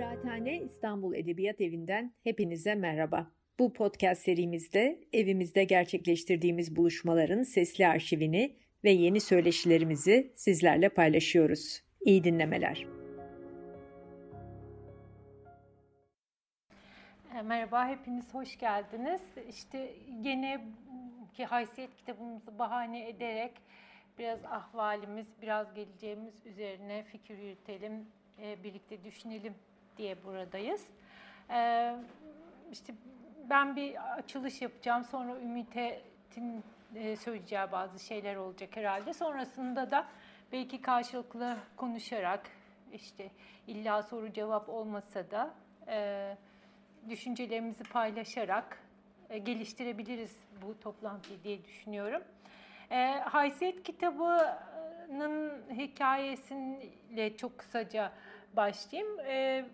Kıraathane İstanbul Edebiyat Evi'nden hepinize merhaba. Bu podcast serimizde evimizde gerçekleştirdiğimiz buluşmaların sesli arşivini ve yeni söyleşilerimizi sizlerle paylaşıyoruz. İyi dinlemeler. E, merhaba, hepiniz hoş geldiniz. İşte yine ki haysiyet kitabımızı bahane ederek biraz ahvalimiz, biraz geleceğimiz üzerine fikir yürütelim, e, birlikte düşünelim diye buradayız. E, işte ben bir açılış yapacağım, sonra Ümit'in söyleyeceği bazı şeyler olacak herhalde. Sonrasında da belki karşılıklı konuşarak, işte illa soru cevap olmasa da düşüncelerimizi paylaşarak e, geliştirebiliriz bu toplantıyı diye düşünüyorum. E, Haysiyet kitabının hikayesiyle çok kısaca başlayayım. E,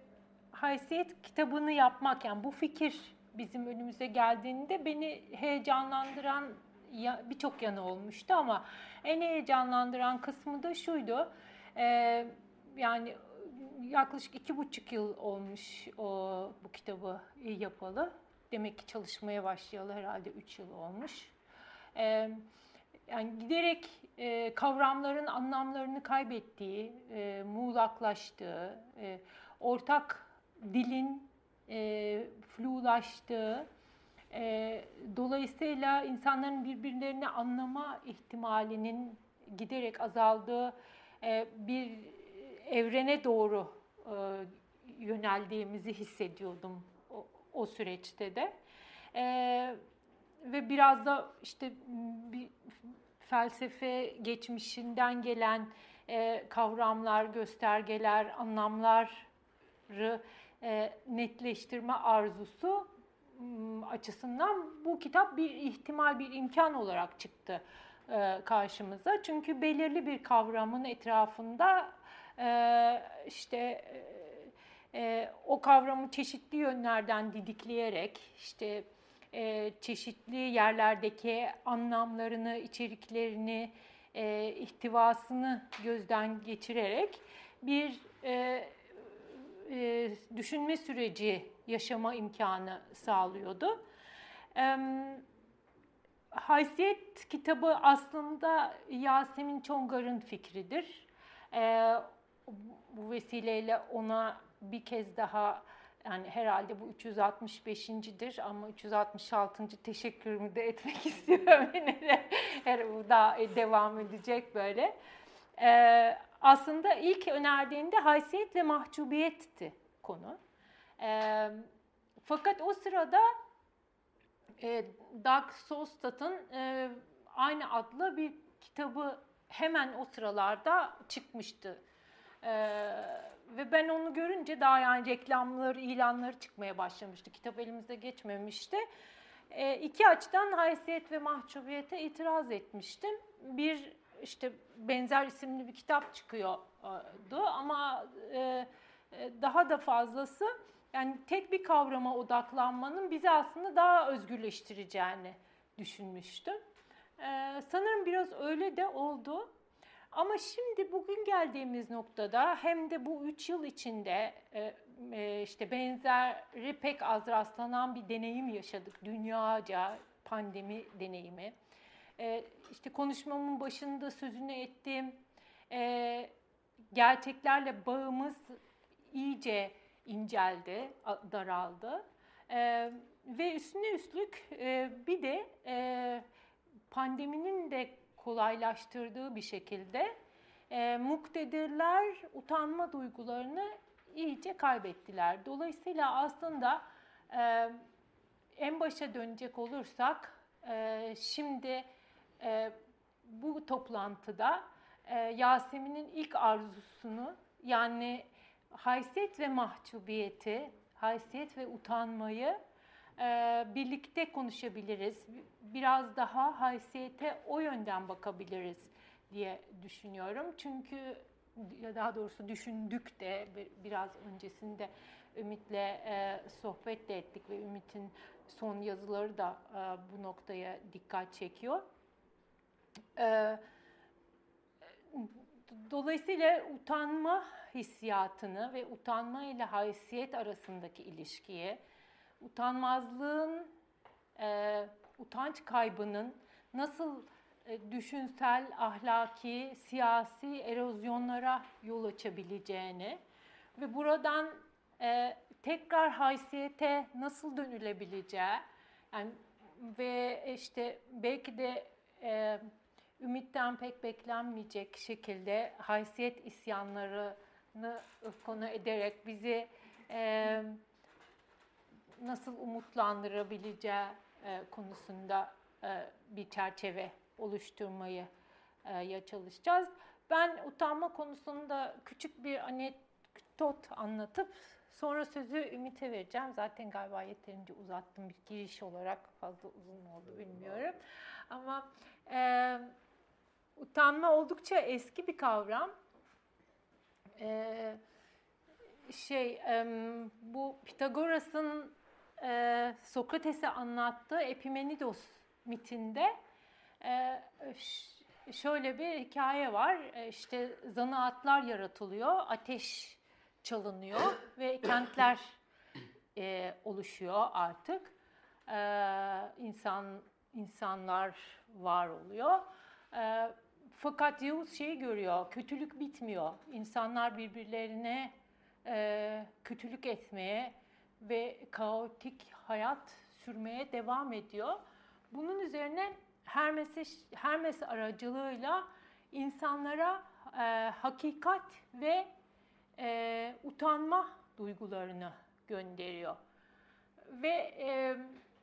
Haysiyet kitabını yapmak yani bu fikir bizim önümüze geldiğinde beni heyecanlandıran ya, birçok yanı olmuştu ama en heyecanlandıran kısmı da şuydu. E, yani yaklaşık iki buçuk yıl olmuş o bu kitabı yapalı. Demek ki çalışmaya başlayalı herhalde üç yıl olmuş. Ee, yani giderek e, kavramların anlamlarını kaybettiği, e, muğlaklaştığı, e, ortak dilin e, flulaştığı, e, dolayısıyla insanların birbirlerini anlama ihtimalinin giderek azaldığı e, bir evrene doğru e, yöneldiğimizi hissediyordum o, o süreçte de. E, ve biraz da işte bir felsefe geçmişinden gelen e, kavramlar, göstergeler, anlamları netleştirme arzusu açısından bu kitap bir ihtimal, bir imkan olarak çıktı e, karşımıza. Çünkü belirli bir kavramın etrafında e, işte e, e, o kavramı çeşitli yönlerden didikleyerek işte e, çeşitli yerlerdeki anlamlarını, içeriklerini, e, ihtivasını gözden geçirerek bir e, e, düşünme süreci yaşama imkanı sağlıyordu. E, Haysiyet kitabı aslında Yasemin Çongar'ın fikridir. E, bu vesileyle ona bir kez daha yani herhalde bu 365.dir ama 366. teşekkürümü de etmek istiyorum yine de her bu daha devam edecek böyle. Ee, aslında ilk önerdiğinde haysiyet ve mahcubiyetti konu. Ee, fakat o sırada e, Doug Sostad'ın e, aynı adlı bir kitabı hemen o sıralarda çıkmıştı. Ee, ve ben onu görünce daha yani reklamları, ilanları çıkmaya başlamıştı. Kitap elimizde geçmemişti. Ee, iki açıdan haysiyet ve mahcubiyete itiraz etmiştim. Bir işte benzer isimli bir kitap çıkıyordu ama e, e, daha da fazlası yani tek bir kavrama odaklanmanın bizi aslında daha özgürleştireceğini düşünmüştüm. Ee, sanırım biraz öyle de oldu. Ama şimdi bugün geldiğimiz noktada hem de bu üç yıl içinde e, e, işte benzeri pek az rastlanan bir deneyim yaşadık. Dünyaca pandemi deneyimi. E, işte konuşmamın başında sözünü ettiğim e, gerçeklerle bağımız iyice inceldi, daraldı. E, ve üstüne üstlük e, bir de e, pandeminin de kolaylaştırdığı bir şekilde e, muktedirler utanma duygularını iyice kaybettiler. Dolayısıyla aslında e, en başa dönecek olursak e, şimdi e, bu toplantıda e, Yasemin'in ilk arzusunu yani haysiyet ve mahcubiyeti, haysiyet ve utanmayı e, birlikte konuşabiliriz. Biraz daha haysiyete o yönden bakabiliriz diye düşünüyorum. Çünkü daha doğrusu düşündük de biraz öncesinde Ümit'le e, sohbet de ettik ve Ümit'in son yazıları da e, bu noktaya dikkat çekiyor. E, dolayısıyla utanma hissiyatını ve utanma ile haysiyet arasındaki ilişkiye, utanmazlığın, e, utanç kaybının nasıl e, düşünsel, ahlaki, siyasi erozyonlara yol açabileceğini ve buradan e, tekrar haysiyete nasıl dönülebileceği yani ve işte belki de e, ümitten pek beklenmeyecek şekilde haysiyet isyanlarını konu ederek bizi e, nasıl umutlandırabileceği e, konusunda e, bir çerçeve oluşturmayı e, ya çalışacağız. Ben utanma konusunda küçük bir anekdot anlatıp sonra sözü Ümit'e vereceğim. Zaten galiba yeterince uzattım bir giriş olarak fazla uzun oldu bilmiyorum. Ama e, utanma oldukça eski bir kavram. E, şey bu Pitagoras'ın e, Sokrates'e anlattığı Epimenidos mitinde e, şöyle bir hikaye var. E, işte zanaatlar yaratılıyor, ateş çalınıyor ve kentler e, oluşuyor artık. E, insan insanlar var oluyor. E, fakat Zeus şeyi görüyor, kötülük bitmiyor. İnsanlar birbirlerine e, kötülük etmeye ve kaotik hayat sürmeye devam ediyor. Bunun üzerine Hermes, Hermes aracılığıyla insanlara e, hakikat ve e, utanma duygularını gönderiyor. Ve e,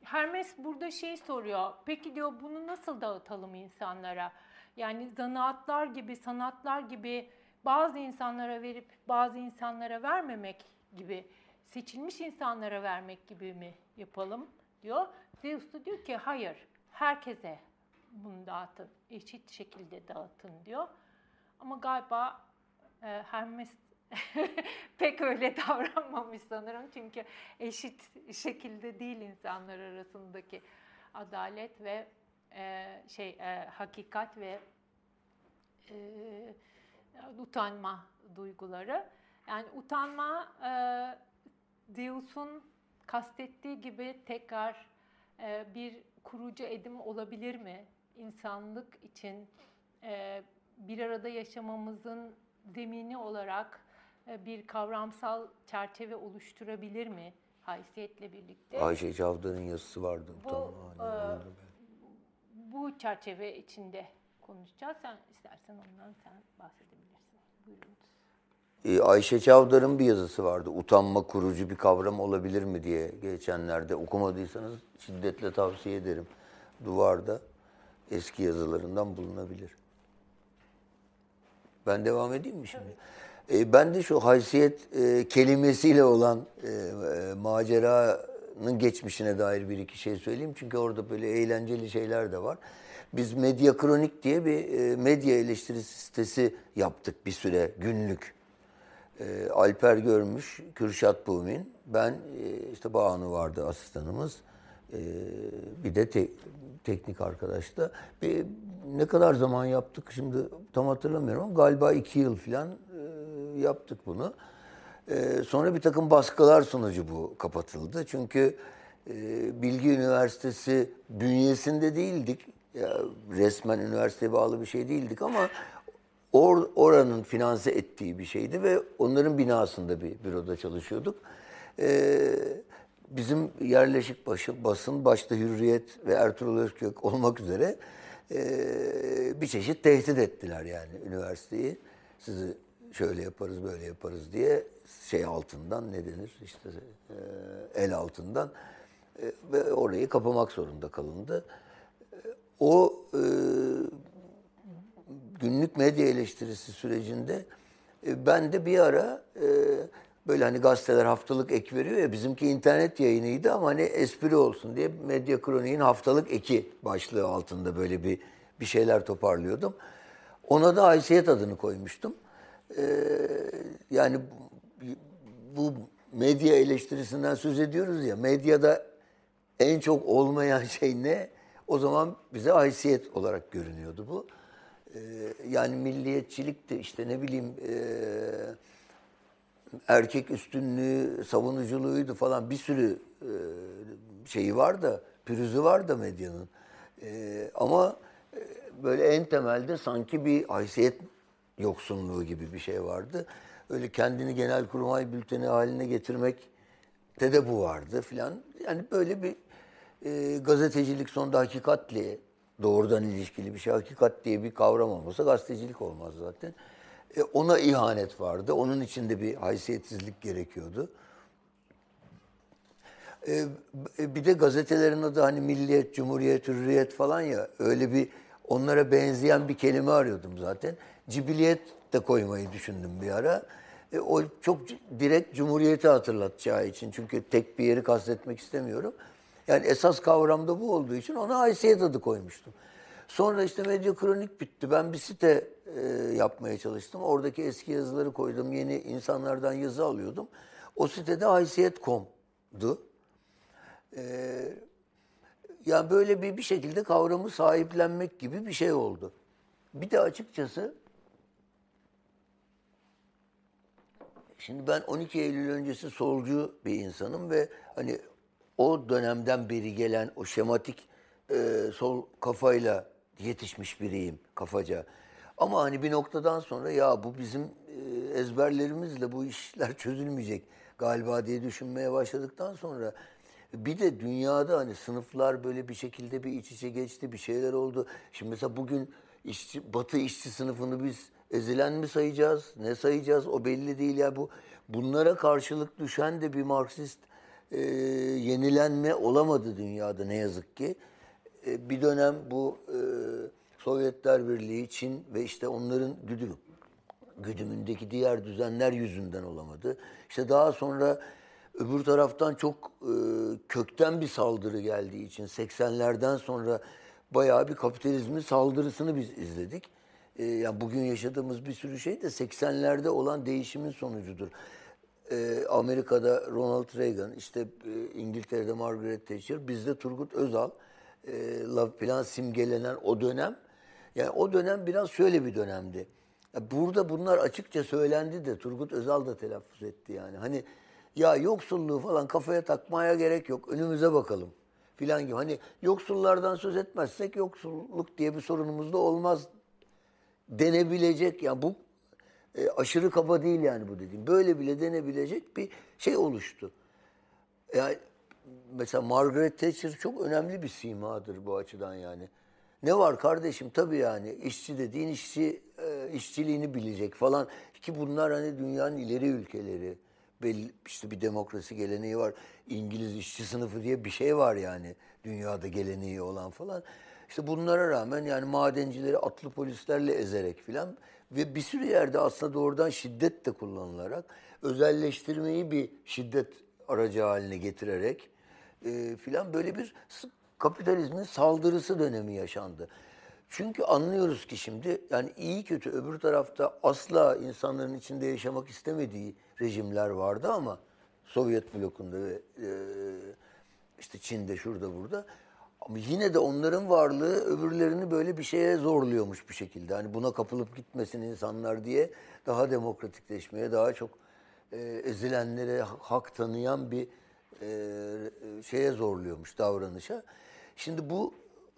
Hermes burada şey soruyor, peki diyor bunu nasıl dağıtalım insanlara? Yani zanaatlar gibi, sanatlar gibi bazı insanlara verip bazı insanlara vermemek gibi, seçilmiş insanlara vermek gibi mi yapalım diyor. Zeus da diyor ki hayır, herkese bunu dağıtın, eşit şekilde dağıtın diyor. Ama galiba e, Hermes pek öyle davranmamış sanırım. Çünkü eşit şekilde değil insanlar arasındaki adalet ve e, şey e, hakikat ve e, utanma duyguları. Yani utanma e, Zeus'un kastettiği gibi tekrar e, bir kurucu edim olabilir mi? İnsanlık için e, bir arada yaşamamızın zemini olarak e, bir kavramsal çerçeve oluşturabilir mi haysiyetle birlikte? Ayşe Çavdar'ın yazısı vardı. Bu, tamam, e, bu çerçeve içinde konuşacağız. Sen istersen ondan sen bahsedebilirsin. Buyurunuz. Ee, Ayşe Çavdar'ın bir yazısı vardı. Utanma kurucu bir kavram olabilir mi diye geçenlerde okumadıysanız şiddetle tavsiye ederim. Duvarda eski yazılarından bulunabilir. Ben devam edeyim mi şimdi? E, ben de şu haysiyet e, kelimesiyle olan e, e, maceranın geçmişine dair bir iki şey söyleyeyim. Çünkü orada böyle eğlenceli şeyler de var. Biz Medya Kronik diye bir e, medya eleştirisi sitesi yaptık bir süre günlük. E, Alper Görmüş, Kürşat Bumin, ben e, işte Banu vardı asistanımız. Bir de te, teknik arkadaş da. Bir, ne kadar zaman yaptık şimdi tam hatırlamıyorum ama galiba iki yıl falan yaptık bunu. E, sonra bir takım baskılar sonucu bu kapatıldı. Çünkü e, Bilgi Üniversitesi bünyesinde değildik. Ya, resmen üniversiteye bağlı bir şey değildik ama or, oranın finanse ettiği bir şeydi ve onların binasında bir büroda çalışıyorduk. Ee, bizim yerleşik başı, basın başta Hürriyet ve Ertuğrul Özkök olmak üzere e, bir çeşit tehdit ettiler yani üniversiteyi. Sizi şöyle yaparız böyle yaparız diye şey altından ne denir işte e, el altından e, ve orayı kapamak zorunda kalındı. E, o e, günlük medya eleştirisi sürecinde e, ben de bir ara e, böyle hani gazeteler haftalık ek veriyor ya bizimki internet yayınıydı ama hani espri olsun diye Medya Kronik'in haftalık eki başlığı altında böyle bir bir şeyler toparlıyordum. Ona da haysiyet adını koymuştum. Ee, yani bu medya eleştirisinden söz ediyoruz ya medyada en çok olmayan şey ne? O zaman bize haysiyet olarak görünüyordu bu. E, yani milliyetçilikti işte ne bileyim e, erkek üstünlüğü, savunuculuğuydu falan bir sürü e, şeyi var da, pürüzü var da medyanın. E, ama böyle en temelde sanki bir haysiyet yoksunluğu gibi bir şey vardı. Öyle kendini genel kurmay bülteni haline getirmek de de bu vardı filan. Yani böyle bir e, gazetecilik sonunda hakikatle doğrudan ilişkili bir şey. Hakikat diye bir kavram olmasa gazetecilik olmaz zaten. E, ona ihanet vardı. Onun içinde bir haysiyetsizlik gerekiyordu. E, bir de gazetelerin adı hani Milliyet, Cumhuriyet, Hürriyet falan ya öyle bir onlara benzeyen bir kelime arıyordum zaten. Cibiliyet de koymayı düşündüm bir ara. E, o çok direkt Cumhuriyeti hatırlatacağı için. Çünkü tek bir yeri kastetmek istemiyorum. Yani esas kavramda bu olduğu için ona haysiyet adı koymuştum. Sonra işte medya kronik bitti. Ben bir site e, yapmaya çalıştım. Oradaki eski yazıları koydum. Yeni insanlardan yazı alıyordum. O sitede haysiyet.com'du. Ee, yani böyle bir bir şekilde kavramı sahiplenmek gibi bir şey oldu. Bir de açıkçası şimdi ben 12 Eylül öncesi solcu bir insanım ve hani o dönemden beri gelen o şematik e, sol kafayla yetişmiş biriyim kafaca. Ama hani bir noktadan sonra ya bu bizim e, ezberlerimizle bu işler çözülmeyecek galiba diye düşünmeye başladıktan sonra bir de dünyada hani sınıflar böyle bir şekilde bir iç içe geçti, bir şeyler oldu. Şimdi mesela bugün işçi, Batı işçi sınıfını biz ezilen mi sayacağız, ne sayacağız o belli değil ya bu. Bunlara karşılık düşen de bir Marksist e, yenilenme olamadı dünyada ne yazık ki. E, bir dönem bu e, Sovyetler Birliği, Çin ve işte onların güdüm, güdümündeki diğer düzenler yüzünden olamadı. İşte daha sonra öbür taraftan çok e, kökten bir saldırı geldiği için 80'lerden sonra bayağı bir kapitalizmin saldırısını biz izledik. E, yani bugün yaşadığımız bir sürü şey de 80'lerde olan değişimin sonucudur. E, Amerika'da Ronald Reagan, işte e, İngiltere'de Margaret Thatcher, bizde Turgut Özal e, plan simgelenen o dönem. Yani o dönem biraz şöyle bir dönemdi. Burada bunlar açıkça söylendi de Turgut Özal da telaffuz etti yani. Hani ya yoksulluğu falan kafaya takmaya gerek yok. Önümüze bakalım filan gibi. Hani yoksullardan söz etmezsek yoksulluk diye bir sorunumuz da olmaz denebilecek. Yani bu e, aşırı kaba değil yani bu dediğim. Böyle bile denebilecek bir şey oluştu. Yani mesela Margaret Thatcher çok önemli bir simadır bu açıdan yani. Ne var kardeşim tabii yani işçi dediğin işçi e, işçiliğini bilecek falan ki bunlar hani dünyanın ileri ülkeleri belli işte bir demokrasi geleneği var. İngiliz işçi sınıfı diye bir şey var yani dünyada geleneği olan falan. İşte bunlara rağmen yani madencileri atlı polislerle ezerek filan ve bir sürü yerde aslında doğrudan şiddet de kullanılarak özelleştirmeyi bir şiddet aracı haline getirerek e, filan böyle bir kapitalizmin saldırısı dönemi yaşandı. Çünkü anlıyoruz ki şimdi yani iyi kötü öbür tarafta asla insanların içinde yaşamak istemediği rejimler vardı ama Sovyet blokunda ve e, işte Çin'de şurada burada ama yine de onların varlığı öbürlerini böyle bir şeye zorluyormuş bir şekilde. Hani buna kapılıp gitmesin insanlar diye daha demokratikleşmeye, daha çok e, ezilenlere hak tanıyan bir e, şeye zorluyormuş davranışa. Şimdi bu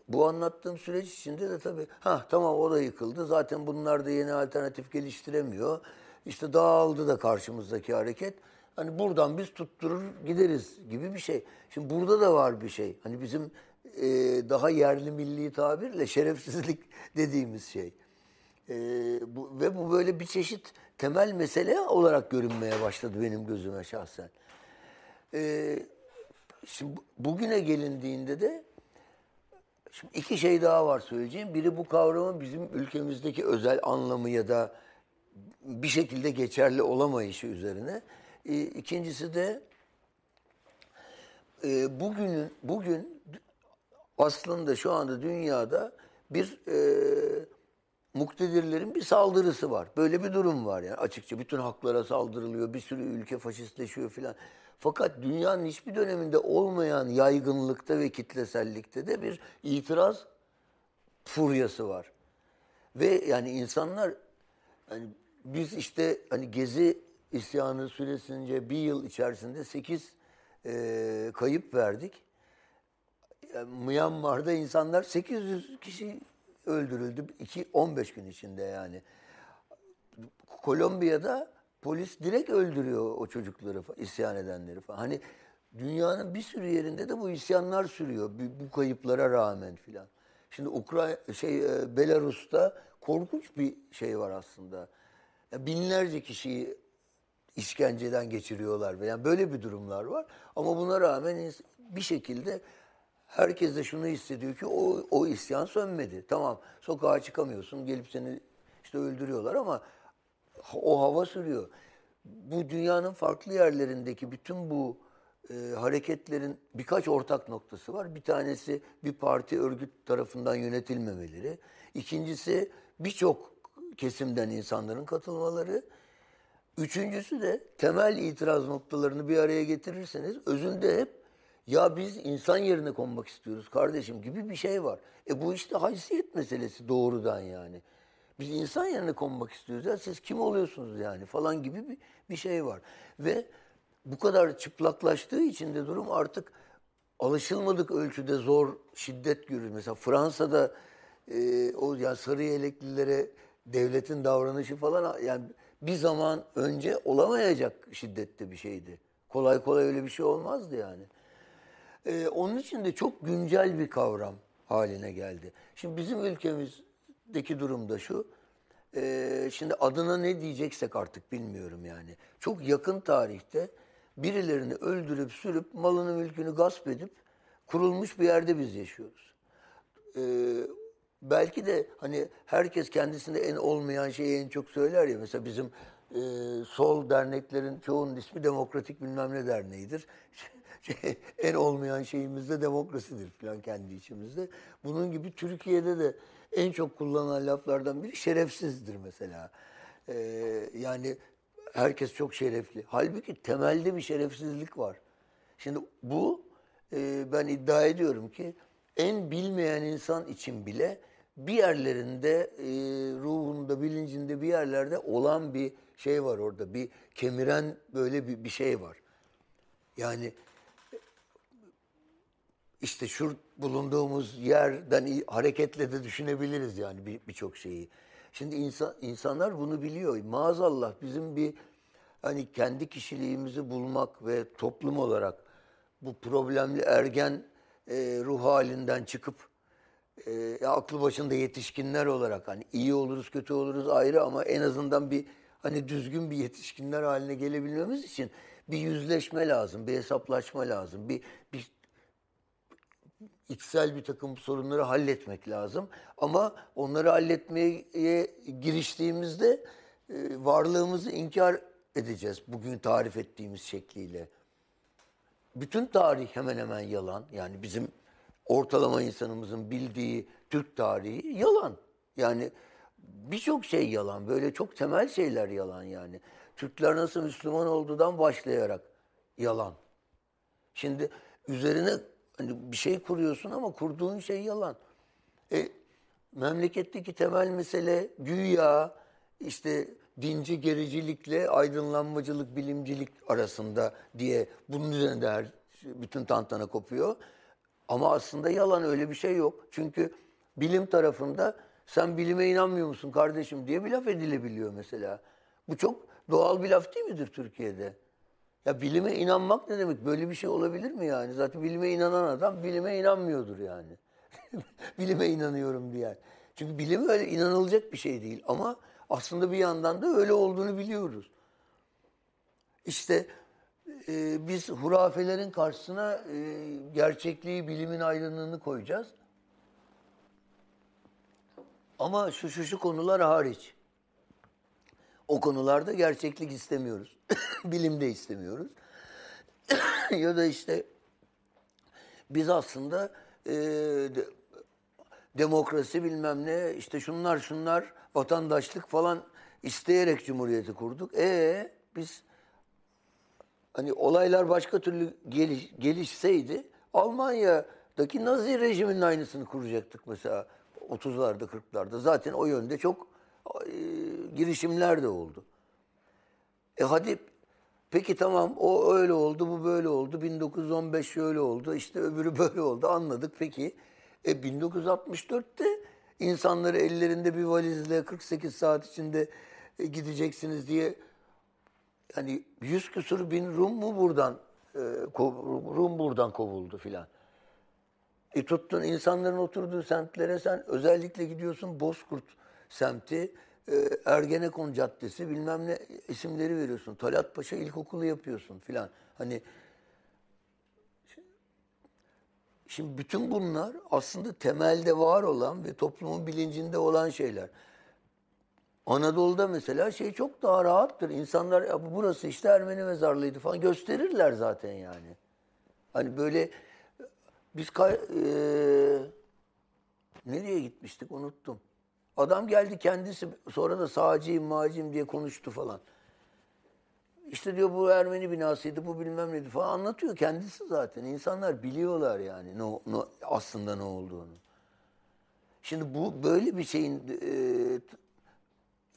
bu anlattığım süreç içinde de tabii ha tamam o da yıkıldı. Zaten bunlar da yeni alternatif geliştiremiyor. İşte dağıldı da karşımızdaki hareket. Hani buradan biz tutturur gideriz gibi bir şey. Şimdi burada da var bir şey. Hani bizim e, daha yerli milli tabirle şerefsizlik dediğimiz şey. E, bu, ve bu böyle bir çeşit temel mesele olarak görünmeye başladı benim gözüme şahsen. E, şimdi bugüne gelindiğinde de Şimdi iki şey daha var söyleyeceğim. Biri bu kavramın bizim ülkemizdeki özel anlamı ya da bir şekilde geçerli olamayışı üzerine. E, ikincisi de e, bugünün bugün aslında şu anda dünyada bir e, muktedirlerin bir saldırısı var. Böyle bir durum var yani açıkça. Bütün haklara saldırılıyor, bir sürü ülke faşistleşiyor filan. Fakat dünyanın hiçbir döneminde olmayan yaygınlıkta ve kitlesellikte de bir itiraz furyası var. Ve yani insanlar hani biz işte hani gezi isyanı süresince bir yıl içerisinde 8 e, kayıp verdik. Yani Myanmar'da insanlar 800 kişi öldürüldü 2 15 gün içinde yani. Kolombiya'da polis direkt öldürüyor o çocukları, isyan edenleri falan. Hani dünyanın bir sürü yerinde de bu isyanlar sürüyor bu kayıplara rağmen filan. Şimdi Ukrayna şey e, Belarus'ta korkunç bir şey var aslında. Binlerce kişiyi işkenceden geçiriyorlar. Yani böyle bir durumlar var. Ama buna rağmen bir şekilde herkes de şunu hissediyor ki o, o isyan sönmedi. Tamam sokağa çıkamıyorsun gelip seni işte öldürüyorlar ama o hava sürüyor. Bu dünyanın farklı yerlerindeki bütün bu e, hareketlerin birkaç ortak noktası var. Bir tanesi bir parti örgüt tarafından yönetilmemeleri. İkincisi birçok kesimden insanların katılmaları. Üçüncüsü de temel itiraz noktalarını bir araya getirirseniz özünde hep ya biz insan yerine konmak istiyoruz kardeşim gibi bir şey var. E bu işte haysiyet meselesi doğrudan yani. Biz insan yerine konmak istiyoruz. Ya siz kim oluyorsunuz yani falan gibi bir, bir şey var. Ve bu kadar çıplaklaştığı için de durum artık alışılmadık ölçüde zor, şiddet görür. Mesela Fransa'da e, o yani sarı yeleklilere devletin davranışı falan yani bir zaman önce olamayacak şiddette bir şeydi. Kolay kolay öyle bir şey olmazdı yani. Ee, onun için de çok güncel bir kavram haline geldi. Şimdi bizim ülkemizdeki durumda şu. E, şimdi adına ne diyeceksek artık bilmiyorum yani. Çok yakın tarihte birilerini öldürüp sürüp malını mülkünü gasp edip kurulmuş bir yerde biz yaşıyoruz. Ee, belki de hani herkes kendisinde en olmayan şeyi en çok söyler ya. Mesela bizim e, sol derneklerin çoğunun ismi Demokratik bilmem ne derneğidir. en olmayan şeyimiz de demokrasidir falan kendi içimizde. Bunun gibi Türkiye'de de en çok kullanılan laflardan biri şerefsizdir mesela. Ee, yani herkes çok şerefli. Halbuki temelde bir şerefsizlik var. Şimdi bu e, ben iddia ediyorum ki en bilmeyen insan için bile bir yerlerinde e, ruhunda, bilincinde bir yerlerde olan bir şey var orada. Bir kemiren böyle bir, bir şey var. Yani işte şu bulunduğumuz yerden hareketle de düşünebiliriz yani birçok bir şeyi. Şimdi insan, insanlar bunu biliyor. Maazallah bizim bir hani kendi kişiliğimizi bulmak ve toplum olarak bu problemli ergen e, ruh halinden çıkıp e, aklı başında yetişkinler olarak hani iyi oluruz kötü oluruz ayrı ama en azından bir hani düzgün bir yetişkinler haline gelebilmemiz için bir yüzleşme lazım, bir hesaplaşma lazım, bir, bir içsel bir takım sorunları halletmek lazım. Ama onları halletmeye giriştiğimizde e, varlığımızı inkar edeceğiz bugün tarif ettiğimiz şekliyle. Bütün tarih hemen hemen yalan. Yani bizim ortalama insanımızın bildiği Türk tarihi yalan. Yani birçok şey yalan. Böyle çok temel şeyler yalan yani. Türkler nasıl Müslüman olduğundan başlayarak yalan. Şimdi üzerine hani bir şey kuruyorsun ama kurduğun şey yalan. E, memleketteki temel mesele güya işte dinci gericilikle aydınlanmacılık, bilimcilik arasında diye bunun üzerinde her bütün tantana kopuyor. Ama aslında yalan öyle bir şey yok. Çünkü bilim tarafında sen bilime inanmıyor musun kardeşim diye bir laf edilebiliyor mesela. Bu çok doğal bir laf değil midir Türkiye'de? Ya bilime inanmak ne demek? Böyle bir şey olabilir mi yani? Zaten bilime inanan adam bilime inanmıyordur yani. bilime inanıyorum diye. Çünkü bilim öyle inanılacak bir şey değil ama aslında bir yandan da öyle olduğunu biliyoruz. İşte e, biz hurafelerin karşısına e, gerçekliği, bilimin aydınlığını koyacağız. Ama şu şu şu konular hariç. O konularda gerçeklik istemiyoruz. Bilim de istemiyoruz. ya da işte biz aslında e, de, demokrasi bilmem ne işte şunlar şunlar vatandaşlık falan isteyerek cumhuriyeti kurduk. E biz hani olaylar başka türlü geliş, gelişseydi Almanya'daki Nazi rejiminin aynısını kuracaktık mesela. 30'larda 40'larda zaten o yönde çok e, girişimler de oldu. E hadi peki tamam o öyle oldu bu böyle oldu 1915 şöyle oldu işte öbürü böyle oldu anladık peki. E 1964'te insanları ellerinde bir valizle 48 saat içinde e, gideceksiniz diye yani yüz küsur bin Rum mu buradan e, Rum buradan kovuldu filan. E tuttun insanların oturduğu semtlere sen özellikle gidiyorsun Bozkurt semti, Ergenekon Caddesi bilmem ne isimleri veriyorsun. Talat Paşa İlkokulu yapıyorsun filan. Hani Şimdi bütün bunlar aslında temelde var olan ve toplumun bilincinde olan şeyler. Anadolu'da mesela şey çok daha rahattır. İnsanlar ya burası işte Ermeni mezarlığıydı falan gösterirler zaten yani. Hani böyle biz e, nereye gitmiştik unuttum. Adam geldi kendisi sonra da sağcıyım mağcıyım diye konuştu falan. İşte diyor bu Ermeni binasıydı, bu bilmem neydi falan anlatıyor kendisi zaten. İnsanlar biliyorlar yani ne, ne, aslında ne olduğunu. Şimdi bu böyle bir şeyin e,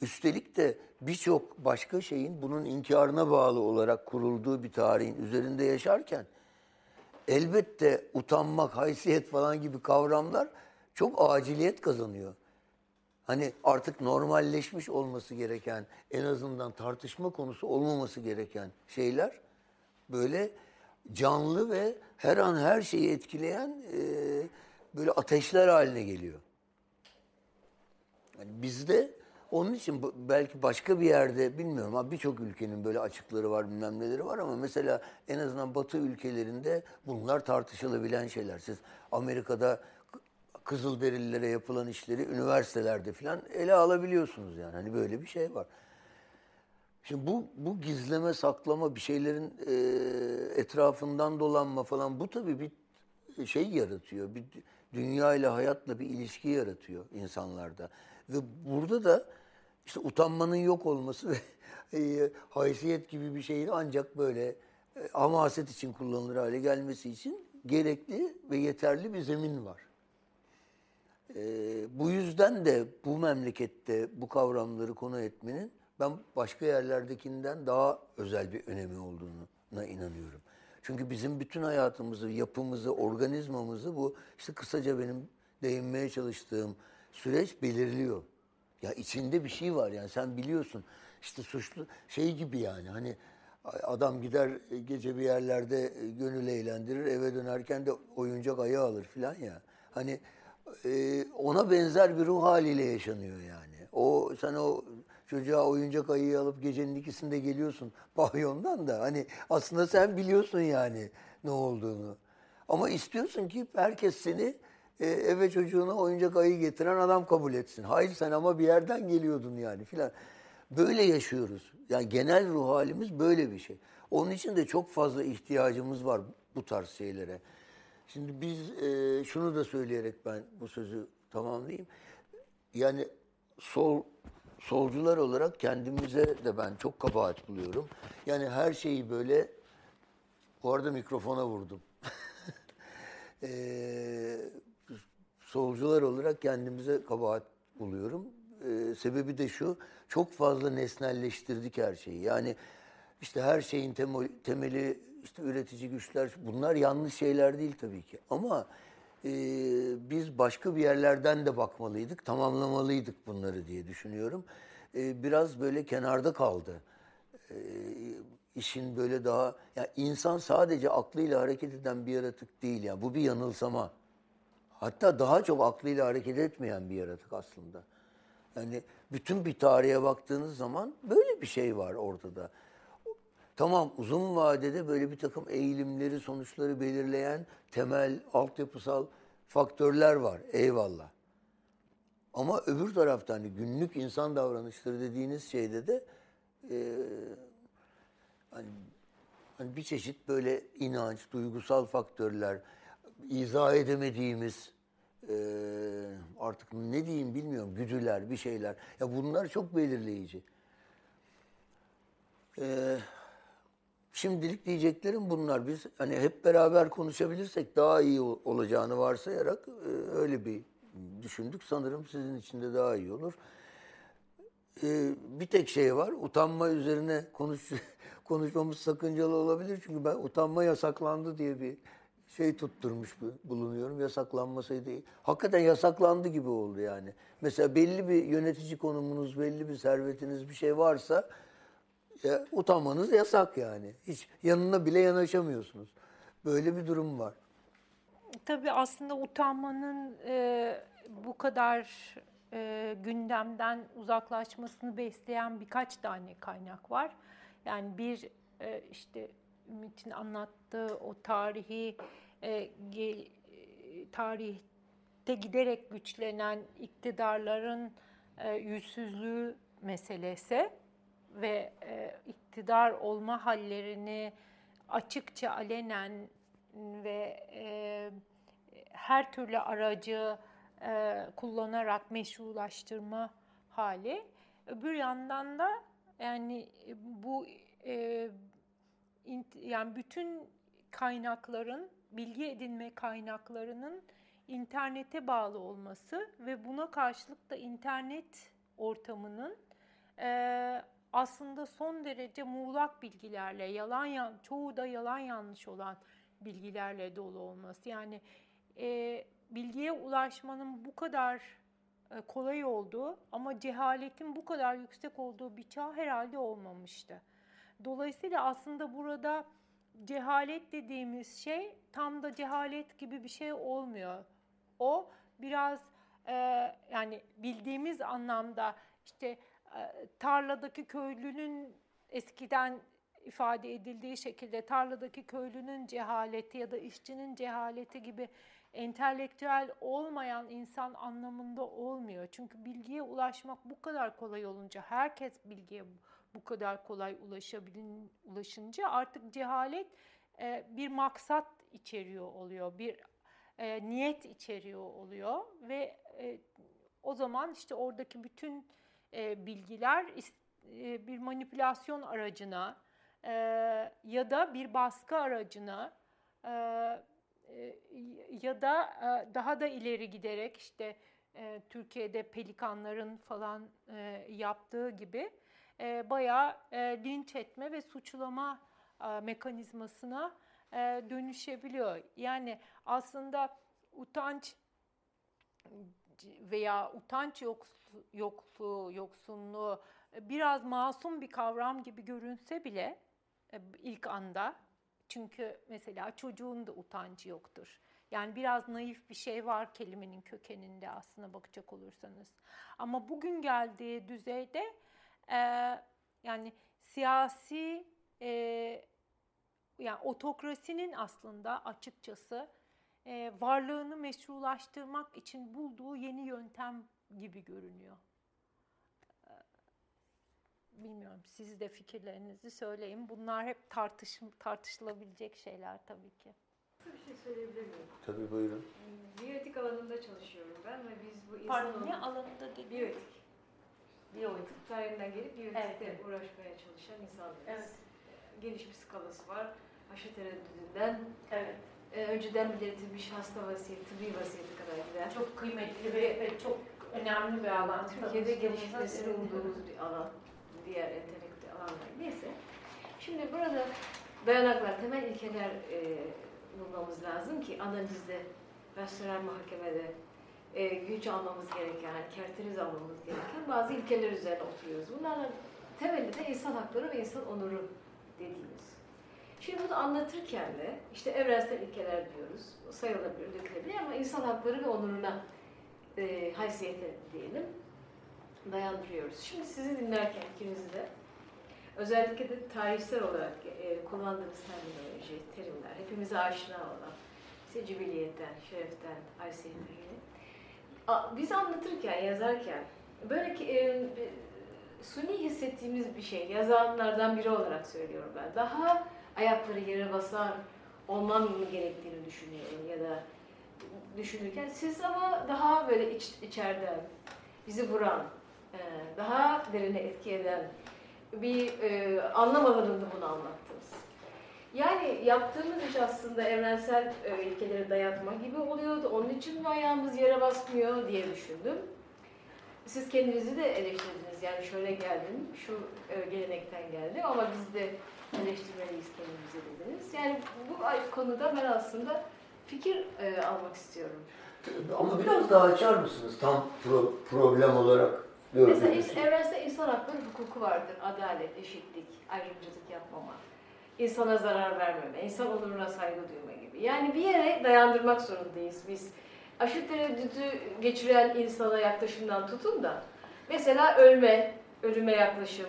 üstelik de birçok başka şeyin bunun inkarına bağlı olarak kurulduğu bir tarihin üzerinde yaşarken elbette utanmak, haysiyet falan gibi kavramlar çok aciliyet kazanıyor. Hani artık normalleşmiş olması gereken, en azından tartışma konusu olmaması gereken şeyler böyle canlı ve her an her şeyi etkileyen e, böyle ateşler haline geliyor. Yani bizde onun için belki başka bir yerde bilmiyorum ama birçok ülkenin böyle açıkları var bilmem neleri var ama mesela en azından Batı ülkelerinde bunlar tartışılabilen şeyler. Siz Amerika'da Kızılderililere yapılan işleri üniversitelerde falan ele alabiliyorsunuz yani. Hani böyle bir şey var. Şimdi bu, bu gizleme, saklama, bir şeylerin e, etrafından dolanma falan bu tabii bir şey yaratıyor. Bir dünya ile hayatla bir ilişki yaratıyor insanlarda. Ve burada da işte utanmanın yok olması ve e, haysiyet gibi bir şeyin ancak böyle e, hamaset için kullanılır hale gelmesi için gerekli ve yeterli bir zemin var. E, bu yüzden de bu memlekette bu kavramları konu etmenin ben başka yerlerdekinden daha özel bir önemi olduğuna inanıyorum. Çünkü bizim bütün hayatımızı, yapımızı, organizmamızı bu işte kısaca benim değinmeye çalıştığım süreç belirliyor. Ya içinde bir şey var yani sen biliyorsun. işte suçlu şey gibi yani hani adam gider gece bir yerlerde gönül eğlendirir eve dönerken de oyuncak ayı alır filan ya. Hani e, ona benzer bir ruh haliyle yaşanıyor yani. O sen o çocuğa oyuncak ayıyı alıp gecenin ikisinde geliyorsun pavyondan da hani aslında sen biliyorsun yani ne olduğunu. Ama istiyorsun ki herkes seni e, eve çocuğuna oyuncak ayı getiren adam kabul etsin. Hayır sen ama bir yerden geliyordun yani filan. Böyle yaşıyoruz. Yani genel ruh halimiz böyle bir şey. Onun için de çok fazla ihtiyacımız var bu tarz şeylere. Şimdi biz e, şunu da söyleyerek ben bu sözü tamamlayayım. Yani sol solcular olarak kendimize de ben çok kabahat buluyorum. Yani her şeyi böyle bu arada mikrofona vurdum. e, solcular olarak kendimize kabahat buluyorum. Ee, sebebi de şu, çok fazla nesnelleştirdik her şeyi. Yani işte her şeyin temeli, işte üretici güçler, bunlar yanlış şeyler değil tabii ki. Ama e, biz başka bir yerlerden de bakmalıydık, tamamlamalıydık bunları diye düşünüyorum. E, biraz böyle kenarda kaldı. E, işin böyle daha, yani insan sadece aklıyla hareket eden bir yaratık değil. Yani bu bir yanılsama. Hatta daha çok aklıyla hareket etmeyen bir yaratık aslında. Yani bütün bir tarihe baktığınız zaman böyle bir şey var ortada. Tamam uzun vadede böyle bir takım eğilimleri, sonuçları belirleyen temel, altyapısal faktörler var. Eyvallah. Ama öbür taraftan hani günlük insan davranışları dediğiniz şeyde de e, hani, hani bir çeşit böyle inanç, duygusal faktörler, izah edemediğimiz e, artık ne diyeyim bilmiyorum güdüler bir şeyler. Ya bunlar çok belirleyici. E, şimdilik diyeceklerim bunlar. Biz hani hep beraber konuşabilirsek daha iyi olacağını varsayarak e, öyle bir düşündük. Sanırım sizin için de daha iyi olur. Ee, bir tek şey var. Utanma üzerine konuş konuşmamız sakıncalı olabilir. Çünkü ben utanma yasaklandı diye bir şey tutturmuş bulunuyorum. Yasaklanmasaydı. Hakikaten yasaklandı gibi oldu yani. Mesela belli bir yönetici konumunuz, belli bir servetiniz bir şey varsa ya, utanmanız yasak yani. Hiç yanına bile yanaşamıyorsunuz. Böyle bir durum var. Tabii aslında utanmanın e, bu kadar e, gündemden uzaklaşmasını besleyen birkaç tane kaynak var. Yani bir e, işte Ümit'in anlattığı o tarihi e, ge, tarihte giderek güçlenen iktidarların e, yüzsüzlüğü meselesi ve e, iktidar olma hallerini açıkça alenen ve e, her türlü aracı e, kullanarak meşrulaştırma hali. Öbür yandan da yani bu e, yani bütün kaynakların bilgi edinme kaynaklarının internete bağlı olması ve buna karşılık da internet ortamının e, aslında son derece muğlak bilgilerle, yalan çoğu da yalan yanlış olan bilgilerle dolu olması. Yani e, bilgiye ulaşmanın bu kadar e, kolay olduğu ama cehaletin bu kadar yüksek olduğu bir çağ herhalde olmamıştı. Dolayısıyla aslında burada cehalet dediğimiz şey tam da cehalet gibi bir şey olmuyor. O biraz e, yani bildiğimiz anlamda işte tarladaki köylünün eskiden ifade edildiği şekilde tarladaki köylünün cehaleti ya da işçinin cehaleti gibi entelektüel olmayan insan anlamında olmuyor. Çünkü bilgiye ulaşmak bu kadar kolay olunca, herkes bilgiye bu kadar kolay ulaşabilin, ulaşınca artık cehalet e, bir maksat içeriyor oluyor, bir e, niyet içeriyor oluyor ve e, o zaman işte oradaki bütün e, bilgiler e, bir manipülasyon aracına e, ya da bir baskı aracına e, e, ya da e, daha da ileri giderek işte e, Türkiye'de pelikanların falan e, yaptığı gibi e, bayağı e, linç etme ve suçlama e, mekanizmasına e, dönüşebiliyor. Yani aslında utanç veya utanç yokluğu, yoksunluğu biraz masum bir kavram gibi görünse bile e, ilk anda çünkü mesela çocuğun da utancı yoktur. Yani biraz naif bir şey var kelimenin kökeninde aslına bakacak olursanız. Ama bugün geldiği düzeyde e, yani siyasi e, yani otokrasinin aslında açıkçası e, varlığını meşrulaştırmak için bulduğu yeni yöntem gibi görünüyor. E, bilmiyorum siz de fikirlerinizi söyleyin. Bunlar hep tartış, tartışılabilecek şeyler tabii ki. Bir şey söyleyebilir miyim? Tabii buyurun. Biyoetik alanında çalışıyorum ben ve biz bu Pardon ne alanında dedi? Biyoetik. Biyoetik. Tarihinden gelip biyoetikte Evet. uğraşmaya çalışan insanlarız. Evet. Geniş bir skalası var. Aşı tereddüdünden Evet. e, önceden belirtilmiş hasta vasiyeti, tıbbi vasiyeti kadar giden. Çok kıymetli ve, ve çok önemli bir alan. Türkiye'de Tanıştığımıza umduğumuz bir alan. Diğer entelektüel alanlar. Neyse. Şimdi burada dayanaklar, temel ilkeler e, bulmamız lazım ki analizde, personel mahkemede e, güç almamız gereken, kerteriz almamız gereken bazı ilkeler üzerine oturuyoruz. Bunlarla temeli de insan hakları ve insan onuru dediğimiz. Şimdi bunu anlatırken de işte evrensel ilkeler diyoruz. Sayılabilir, dökülebilir ama insan hakları ve onuruna e, haysiyete diyelim dayandırıyoruz. Şimdi sizi dinlerken ikinizi de özellikle de tarihsel olarak e, kullandığımız terminoloji, terimler, hepimize aşina olan işte cibiliyetten, şereften, haysiyetten Biz anlatırken, yazarken böyle ki e, suni hissettiğimiz bir şey, yazanlardan biri olarak söylüyorum ben. Daha ayakları yere basar olmam gerektiğini düşünüyorum ya da düşünürken siz ama daha böyle iç, içeriden bizi vuran, e, daha derine etki eden bir e, anlam alanında bunu anlattınız. Yani yaptığımız iş aslında evrensel e, ilkeleri dayatma gibi oluyordu. Onun için mi ayağımız yere basmıyor diye düşündüm. Siz kendinizi de eleştirdiniz. Yani şöyle geldim, şu e, gelenekten geldim ama biz de eleştirmeliyiz kendimizi dediniz. Yani bu konuda ben aslında fikir e, almak istiyorum. Ama biraz daha açar mısınız tam pro- problem olarak Mesela gördüğünüz şey? evrensel insan hakları hukuku vardır. Adalet, eşitlik, ayrımcılık yapmama, insana zarar vermeme, insan onuruna saygı duyma gibi. Yani bir yere dayandırmak zorundayız biz. Aşı tereddütü geçiren insana yaklaşımdan tutun da mesela ölme, ölüme yaklaşım,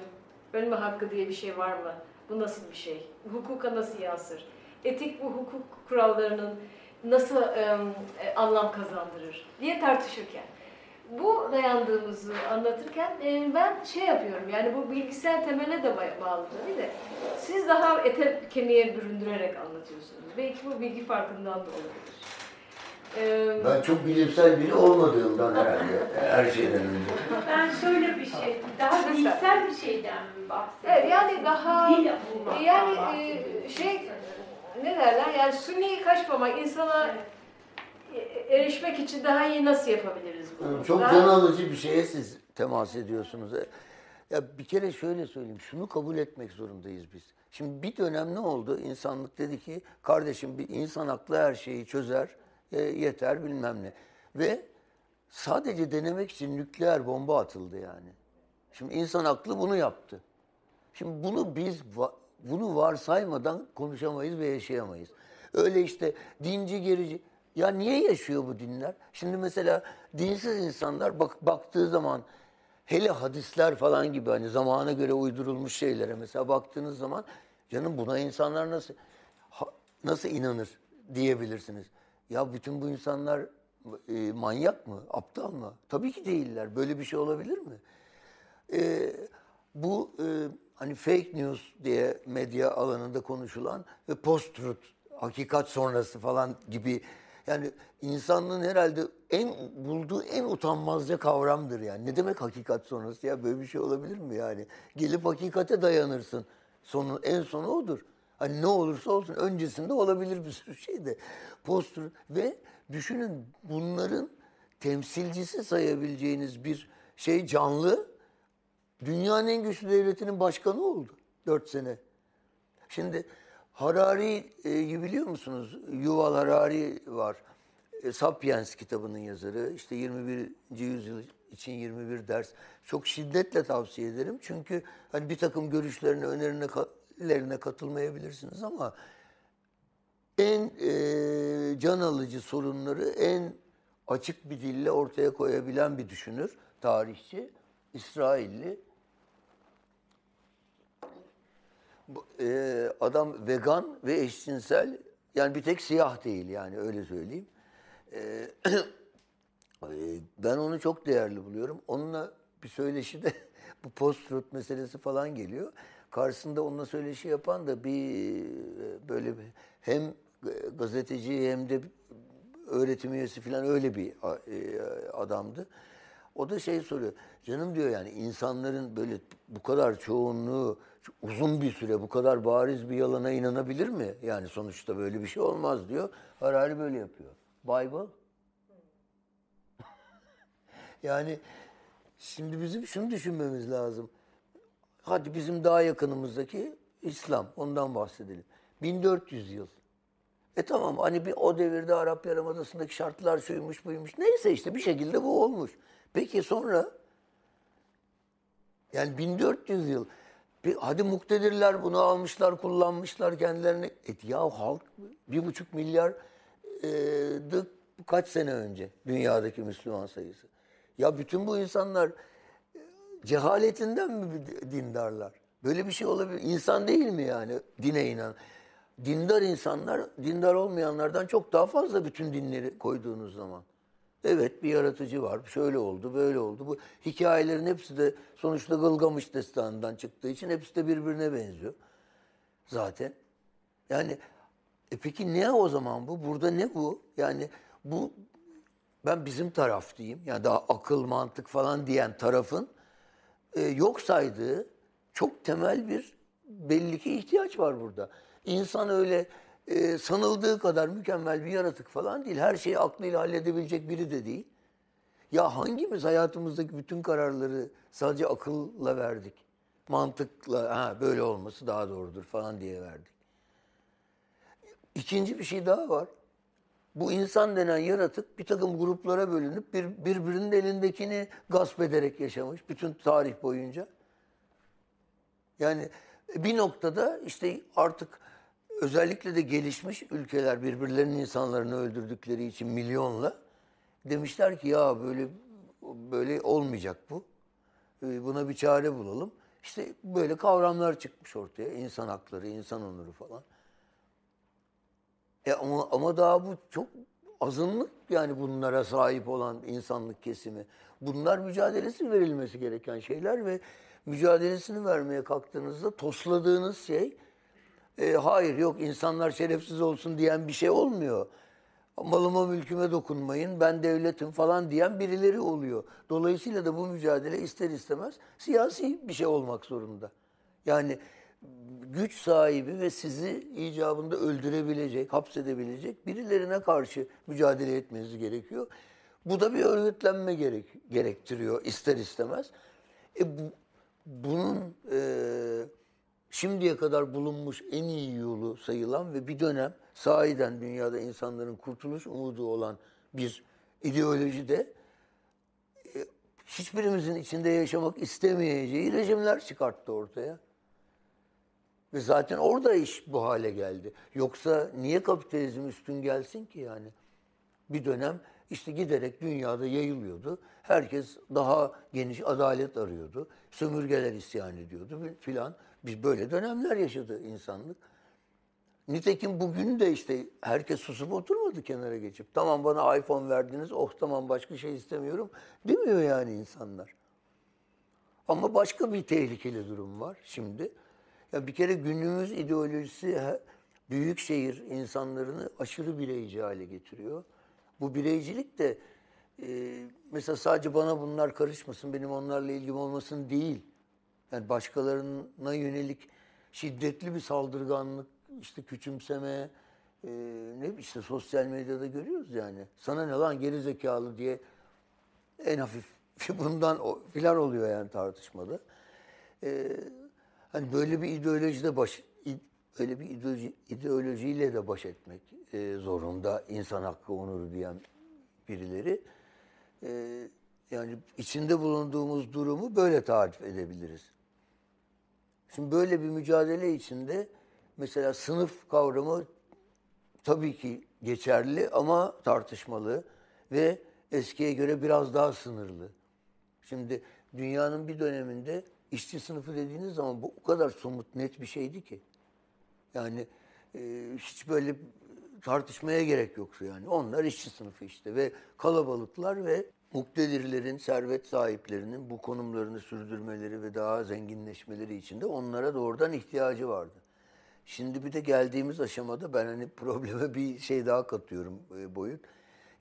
ölme hakkı diye bir şey var mı? Bu nasıl bir şey? Hukuka nasıl yansır? Etik bu hukuk kurallarının nasıl e, anlam kazandırır diye tartışırken bu dayandığımızı anlatırken e, ben şey yapıyorum yani bu bilgisayar temele de ba- bağlı tabii de siz daha ete kemiğe büründürerek anlatıyorsunuz. Belki bu bilgi farkından da olabilir. Ben çok bilimsel biri olmadığımdan herhalde her şeyden önce. Ben şöyle bir şey, daha bilsel bir şeyden mi bahsediyorum? Evet, yani daha- yani, e, şey-. Ne derler yani suni kaçmamak insana Evet. erişmek için daha iyi nasıl yapabiliriz bunu? Çok Daha- can alıcı bir şeye siz temas ediyorsunuz. Ya bir kere şöyle söyleyeyim, şunu kabul etmek zorundayız biz. Şimdi bir dönem ne oldu? İnsanlık dedi ki, kardeşim bir insan aklı her şeyi çözer, e, yeter bilmem ne. Ve sadece denemek için nükleer bomba atıldı yani. Şimdi insan aklı bunu yaptı. Şimdi bunu biz bunu varsaymadan konuşamayız ve yaşayamayız. Öyle işte dinci gerici ya niye yaşıyor bu dinler? Şimdi mesela dinsiz insanlar bak baktığı zaman hele hadisler falan gibi hani zamana göre uydurulmuş şeylere mesela baktığınız zaman canım buna insanlar nasıl ha- nasıl inanır diyebilirsiniz. Ya bütün bu insanlar e, manyak mı? Aptal mı? Tabii ki değiller. Böyle bir şey olabilir mi? Ee, bu e, hani fake news diye medya alanında konuşulan ve post-truth, hakikat sonrası falan gibi yani insanlığın herhalde en bulduğu en utanmazca kavramdır yani. Ne demek hakikat sonrası ya böyle bir şey olabilir mi yani? Gelip hakikate dayanırsın. Sonu en sonu odur. Hani ne olursa olsun öncesinde olabilir bir sürü şey de. Post ve düşünün bunların temsilcisi sayabileceğiniz bir şey canlı dünyanın en güçlü devletinin başkanı oldu 4 sene. Şimdi Harari'yi biliyor musunuz? Yuval Harari var. E, Sapiens kitabının yazarı. İşte 21. yüzyıl için 21 ders. Çok şiddetle tavsiye ederim. Çünkü hani bir takım görüşlerine, önerilerine ka- katılmayabilirsiniz ama en e, can alıcı sorunları en açık bir dille ortaya koyabilen bir düşünür, tarihçi, İsrailli. Bu, e, adam vegan ve eşcinsel, yani bir tek siyah değil yani öyle söyleyeyim. E, e, ben onu çok değerli buluyorum. Onunla bir söyleşi de bu post-truth meselesi falan geliyor. Karşısında onunla söyleşi yapan da bir e, böyle bir, hem gazeteci hem de öğretim üyesi falan öyle bir e, adamdı. O da şey soruyor. Canım diyor yani insanların böyle bu kadar çoğunluğu uzun bir süre bu kadar bariz bir yalana inanabilir mi? Yani sonuçta böyle bir şey olmaz diyor. Harari böyle yapıyor. Bible. yani şimdi bizim şunu düşünmemiz lazım. Hadi bizim daha yakınımızdaki İslam. Ondan bahsedelim. 1400 yıl. E tamam hani bir o devirde Arap Yarımadası'ndaki şartlar şuymuş buymuş. Neyse işte bir şekilde bu olmuş. Peki sonra yani 1400 yıl bir, hadi muktedirler bunu almışlar, kullanmışlar kendilerine. Et ya halk bir buçuk milyar e, kaç sene önce dünyadaki Müslüman sayısı. Ya bütün bu insanlar cehaletinden mi dindarlar? Böyle bir şey olabilir. İnsan değil mi yani dine inan? Dindar insanlar, dindar olmayanlardan çok daha fazla bütün dinleri koyduğunuz zaman. Evet bir yaratıcı var. Şöyle oldu, böyle oldu. Bu hikayelerin hepsi de sonuçta Gılgamış destanından çıktığı için hepsi de birbirine benziyor. Zaten. Yani e peki ne o zaman bu? Burada ne bu? Yani bu ben bizim taraf diyeyim. Yani daha akıl, mantık falan diyen tarafın e, yok saydığı çok temel bir belli ki ihtiyaç var burada. İnsan öyle e, sanıldığı kadar mükemmel bir yaratık falan değil. Her şeyi aklıyla halledebilecek biri de değil. Ya hangimiz hayatımızdaki bütün kararları sadece akılla verdik? Mantıkla ha böyle olması daha doğrudur falan diye verdik. İkinci bir şey daha var. Bu insan denen yaratık bir takım gruplara bölünüp bir, birbirinin elindekini gasp ederek yaşamış bütün tarih boyunca. Yani bir noktada işte artık özellikle de gelişmiş ülkeler birbirlerinin insanlarını öldürdükleri için milyonla demişler ki ya böyle böyle olmayacak bu. Ee, buna bir çare bulalım. İşte böyle kavramlar çıkmış ortaya. İnsan hakları, insan onuru falan. E ama, ama daha bu çok azınlık yani bunlara sahip olan insanlık kesimi. Bunlar mücadelesi verilmesi gereken şeyler ve mücadelesini vermeye kalktığınızda tosladığınız şey e, hayır yok insanlar şerefsiz olsun diyen bir şey olmuyor. Malıma mülküme dokunmayın ben devletim falan diyen birileri oluyor. Dolayısıyla da bu mücadele ister istemez siyasi bir şey olmak zorunda. Yani güç sahibi ve sizi icabında öldürebilecek, hapsedebilecek birilerine karşı mücadele etmeniz gerekiyor. Bu da bir örgütlenme gerek, gerektiriyor ister istemez. E bu, bunun e, şimdiye kadar bulunmuş en iyi yolu sayılan ve bir dönem sahiden dünyada insanların kurtuluş umudu olan bir ideoloji de e, hiçbirimizin içinde yaşamak istemeyeceği rejimler çıkarttı ortaya. Ve zaten orada iş bu hale geldi. Yoksa niye kapitalizm üstün gelsin ki yani? Bir dönem işte giderek dünyada yayılıyordu. Herkes daha geniş adalet arıyordu. Sömürgeler isyan ediyordu filan. Biz böyle dönemler yaşadı insanlık. Nitekim bugün de işte herkes susup oturmadı kenara geçip. Tamam bana iPhone verdiniz, oh tamam başka şey istemiyorum demiyor yani insanlar. Ama başka bir tehlikeli durum var şimdi. Ya bir kere günümüz ideolojisi büyük şehir insanlarını aşırı bireyci hale getiriyor. Bu bireycilik de e, mesela sadece bana bunlar karışmasın, benim onlarla ilgim olmasın değil. Yani başkalarına yönelik şiddetli bir saldırganlık, işte küçümseme, e, ne işte sosyal medyada görüyoruz yani. Sana ne lan geri zekalı diye en hafif bundan filan oluyor yani tartışmada. E, hani böyle bir ideolojide baş böyle bir ideoloji, ideolojiyle de baş etmek e, zorunda insan hakkı onuru diyen birileri. E, yani içinde bulunduğumuz durumu böyle tarif edebiliriz. Şimdi böyle bir mücadele içinde mesela sınıf kavramı tabii ki geçerli ama tartışmalı ve eskiye göre biraz daha sınırlı. Şimdi dünyanın bir döneminde işçi sınıfı dediğiniz zaman bu o kadar somut net bir şeydi ki. Yani e, hiç böyle tartışmaya gerek yoktu yani. Onlar işçi sınıfı işte ve kalabalıklar ve muktedirlerin, servet sahiplerinin bu konumlarını sürdürmeleri ve daha zenginleşmeleri için de onlara doğrudan ihtiyacı vardı. Şimdi bir de geldiğimiz aşamada ben hani probleme bir şey daha katıyorum e, boyut.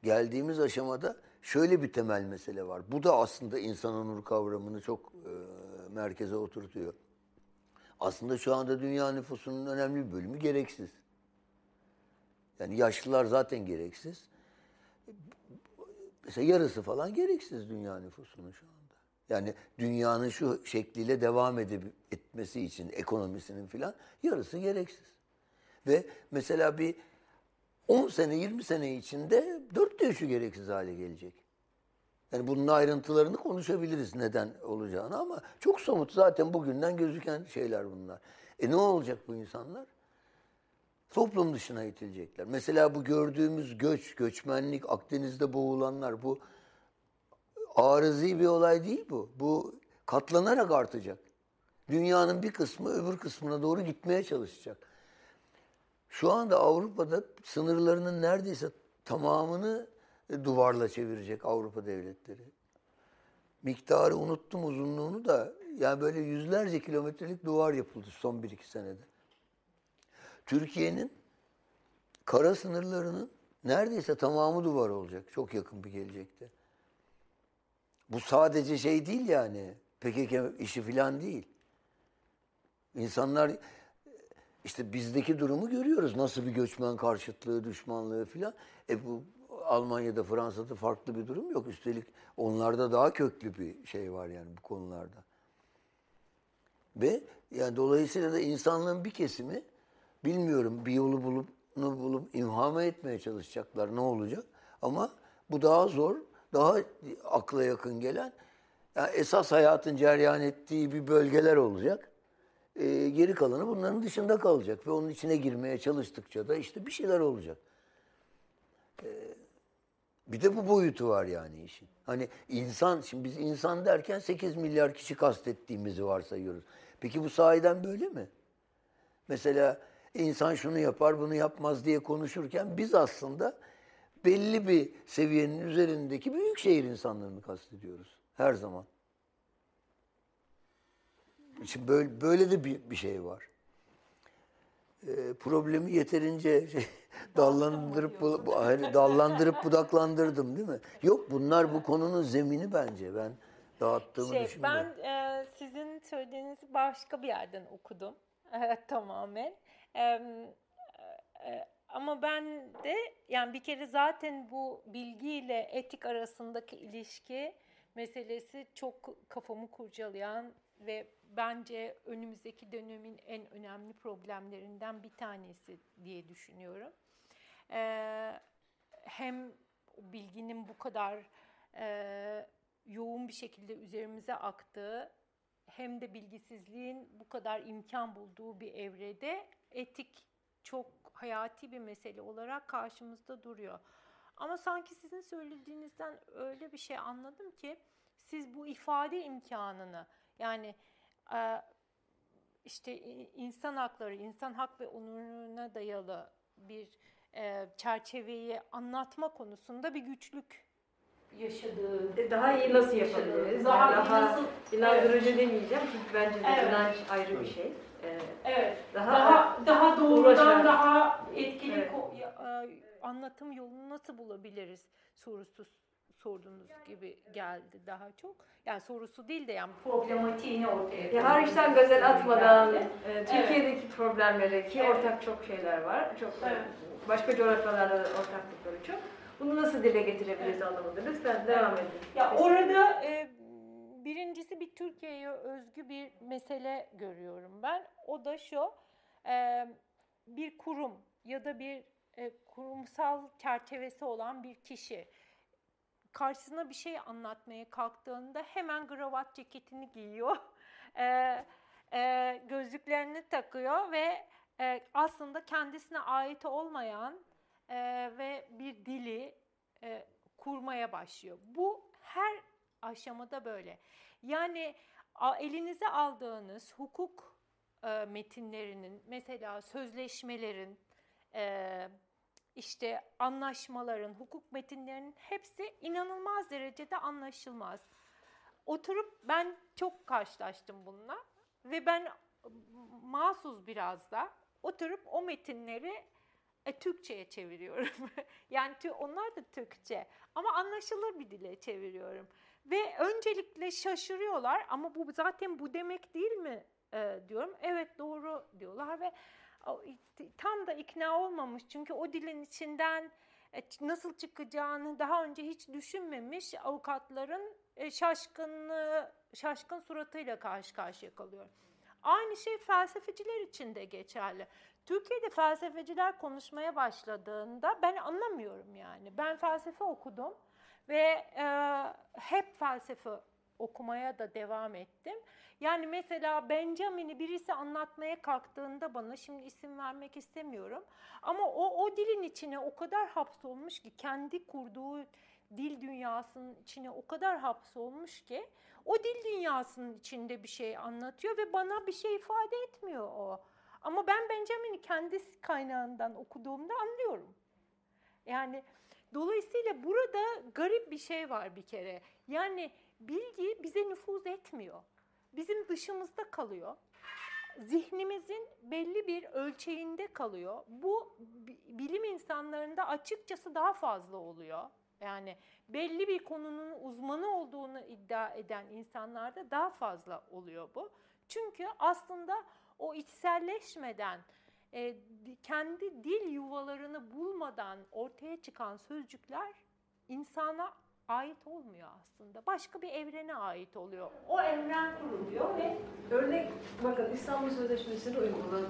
Geldiğimiz aşamada şöyle bir temel mesele var. Bu da aslında insan onur kavramını çok e, merkeze oturtuyor. Aslında şu anda dünya nüfusunun önemli bir bölümü gereksiz. Yani yaşlılar zaten gereksiz. Mesela yarısı falan gereksiz dünya nüfusunun şu anda. Yani dünyanın şu şekliyle devam edip, etmesi için ekonomisinin filan yarısı gereksiz. Ve mesela bir 10 sene 20 sene içinde dörtte üçü gereksiz hale gelecek. Yani bunun ayrıntılarını konuşabiliriz neden olacağını ama çok somut zaten bugünden gözüken şeyler bunlar. E ne olacak bu insanlar? Toplum dışına itilecekler. Mesela bu gördüğümüz göç, göçmenlik, Akdeniz'de boğulanlar bu arızi bir olay değil bu. Bu katlanarak artacak. Dünyanın bir kısmı öbür kısmına doğru gitmeye çalışacak. Şu anda Avrupa'da sınırlarının neredeyse tamamını e, duvarla çevirecek Avrupa devletleri. Miktarı unuttum uzunluğunu da yani böyle yüzlerce kilometrelik duvar yapıldı son bir iki senede. Türkiye'nin kara sınırlarının neredeyse tamamı duvar olacak çok yakın bir gelecekte. Bu sadece şey değil yani PKK işi falan değil. İnsanlar işte bizdeki durumu görüyoruz. Nasıl bir göçmen karşıtlığı, düşmanlığı filan. E bu Almanya'da, Fransa'da farklı bir durum yok. Üstelik onlarda daha köklü bir şey var yani bu konularda. Ve yani dolayısıyla da insanlığın bir kesimi bilmiyorum bir yolu bulup bulup imhame etmeye çalışacaklar ne olacak? Ama bu daha zor, daha akla yakın gelen yani esas hayatın cereyan ettiği bir bölgeler olacak. Ee, geri kalanı bunların dışında kalacak ve onun içine girmeye çalıştıkça da işte bir şeyler olacak. Ee, bir de bu boyutu var yani işin. Hani insan, şimdi biz insan derken 8 milyar kişi kastettiğimizi varsayıyoruz. Peki bu sahiden böyle mi? Mesela insan şunu yapar, bunu yapmaz diye konuşurken biz aslında belli bir seviyenin üzerindeki büyük şehir insanlarını kastediyoruz. Her zaman. Şimdi böyle, böyle de bir, bir şey var. Ee, problemi yeterince şey, dallandırıp bu, bu, hani dallandırıp budaklandırdım değil mi? Yok bunlar bu konunun zemini bence. Ben dağıttığımı şey, düşünmüyorum. Ben e, sizin söylediğinizi başka bir yerden okudum. Evet tamamen. E, e, ama ben de yani bir kere zaten bu bilgiyle etik arasındaki ilişki meselesi çok kafamı kurcalayan ve bence önümüzdeki dönemin en önemli problemlerinden bir tanesi diye düşünüyorum. Ee, hem bilginin bu kadar e, yoğun bir şekilde üzerimize aktığı hem de bilgisizliğin bu kadar imkan bulduğu bir evrede etik çok hayati bir mesele olarak karşımızda duruyor. Ama sanki sizin söylediğinizden öyle bir şey anladım ki siz bu ifade imkanını yani e, işte insan hakları, insan hak ve onuruna dayalı bir e, çerçeveyi anlatma konusunda bir güçlük yaşadığı. E, daha iyi nasıl yapabiliriz? Daha, daha, iyi daha nasıl? inandırıcı demeyeceğim çünkü bence de Evet. inanç ayrı bir şey. Ee, Evet. Daha- Daha daha, doğrudan ulaşan. daha etkili Evet. ko- ya- e, anlatım yolunu nasıl bulabiliriz sorusu sorduğunuz gibi geldi daha çok. Yani sorusu değil de yani problematiğini ortaya ya hariçten gazel atmadan geldi. e, Türkiye'deki problemlere ki Evet. ortak çok şeyler var. Çok Evet. başka coğrafyalarda da ortaklıkları çok. Bunu nasıl dile getirebiliriz anlamında. Lütfen devam edin. Ya orada e, birincisi bir Türkiye'ye özgü bir mesele görüyorum ben. O da şu, e, bir kurum ya da bir e, kurumsal çerçevesi olan bir kişi karşısına bir şey anlatmaya kalktığında hemen kravat ceketini giyiyor, e, gözlüklerini takıyor ve aslında kendisine ait olmayan ve bir dili kurmaya başlıyor. Bu her aşamada böyle. Yani elinize aldığınız hukuk e, metinlerinin, mesela sözleşmelerin, e, işte anlaşmaların, hukuk metinlerinin hepsi inanılmaz derecede anlaşılmaz. Oturup ben çok karşılaştım bununla ve ben mahsus biraz da oturup o metinleri e, Türkçe'ye çeviriyorum. yani onlar da Türkçe ama anlaşılır bir dile çeviriyorum. Ve öncelikle şaşırıyorlar ama bu zaten bu demek değil mi e, diyorum. Evet doğru diyorlar ve tam da ikna olmamış çünkü o dilin içinden e, nasıl çıkacağını daha önce hiç düşünmemiş avukatların e, şaşkınlığı, şaşkın suratıyla karşı karşıya kalıyor. Aynı şey felsefeciler için de geçerli. Türkiye'de felsefeciler konuşmaya başladığında ben anlamıyorum yani. Ben felsefe okudum ve e, hep felsefe okumaya da devam ettim. Yani mesela Benjamin'i birisi anlatmaya kalktığında bana, şimdi isim vermek istemiyorum, ama o, o dilin içine o kadar hapsolmuş ki, kendi kurduğu dil dünyasının içine o kadar hapsolmuş ki, o dil dünyasının içinde bir şey anlatıyor ve bana bir şey ifade etmiyor o. Ama ben Benjamin'i kendi kaynağından okuduğumda anlıyorum. Yani dolayısıyla burada garip bir şey var bir kere. Yani bilgi bize nüfuz etmiyor. Bizim dışımızda kalıyor. Zihnimizin belli bir ölçeğinde kalıyor. Bu bilim insanlarında açıkçası daha fazla oluyor. Yani belli bir konunun uzmanı olduğunu iddia eden insanlarda daha fazla oluyor bu. Çünkü aslında o içselleşmeden e, kendi dil yuvalarını bulmadan ortaya çıkan sözcükler insana ait olmuyor aslında. Başka bir evrene ait oluyor. O evren kuruluyor ve Örnek bakın İstanbul Sözleşmesi'ni uygula.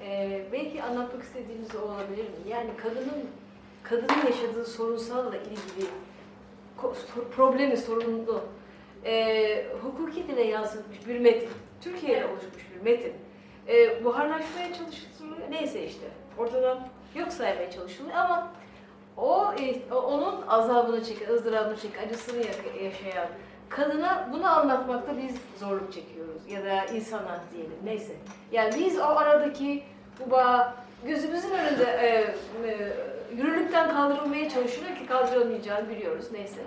Ee, belki anlatmak istediğiniz o olabilir mi? Yani kadının kadının yaşadığı sorunsalla ilgili problemi sorunlu e, hukuki dile yansıtmış bir metin. Türkiye'de oluşmuş bir metin. E, buharlaşmaya çalışılıyor. Neyse işte ortadan yok saymaya çalışılıyor ama o, e, onun azabını çeken, ızdırabını çeken, acısını yaşayan kadına bunu anlatmakta biz zorluk çekiyoruz ya da insana diyelim neyse. Yani biz o aradaki bu bağ gözümüzün önünde e, e, yürürlükten kaldırılmaya çalışılıyor ki kaldırılmayacağını biliyoruz neyse.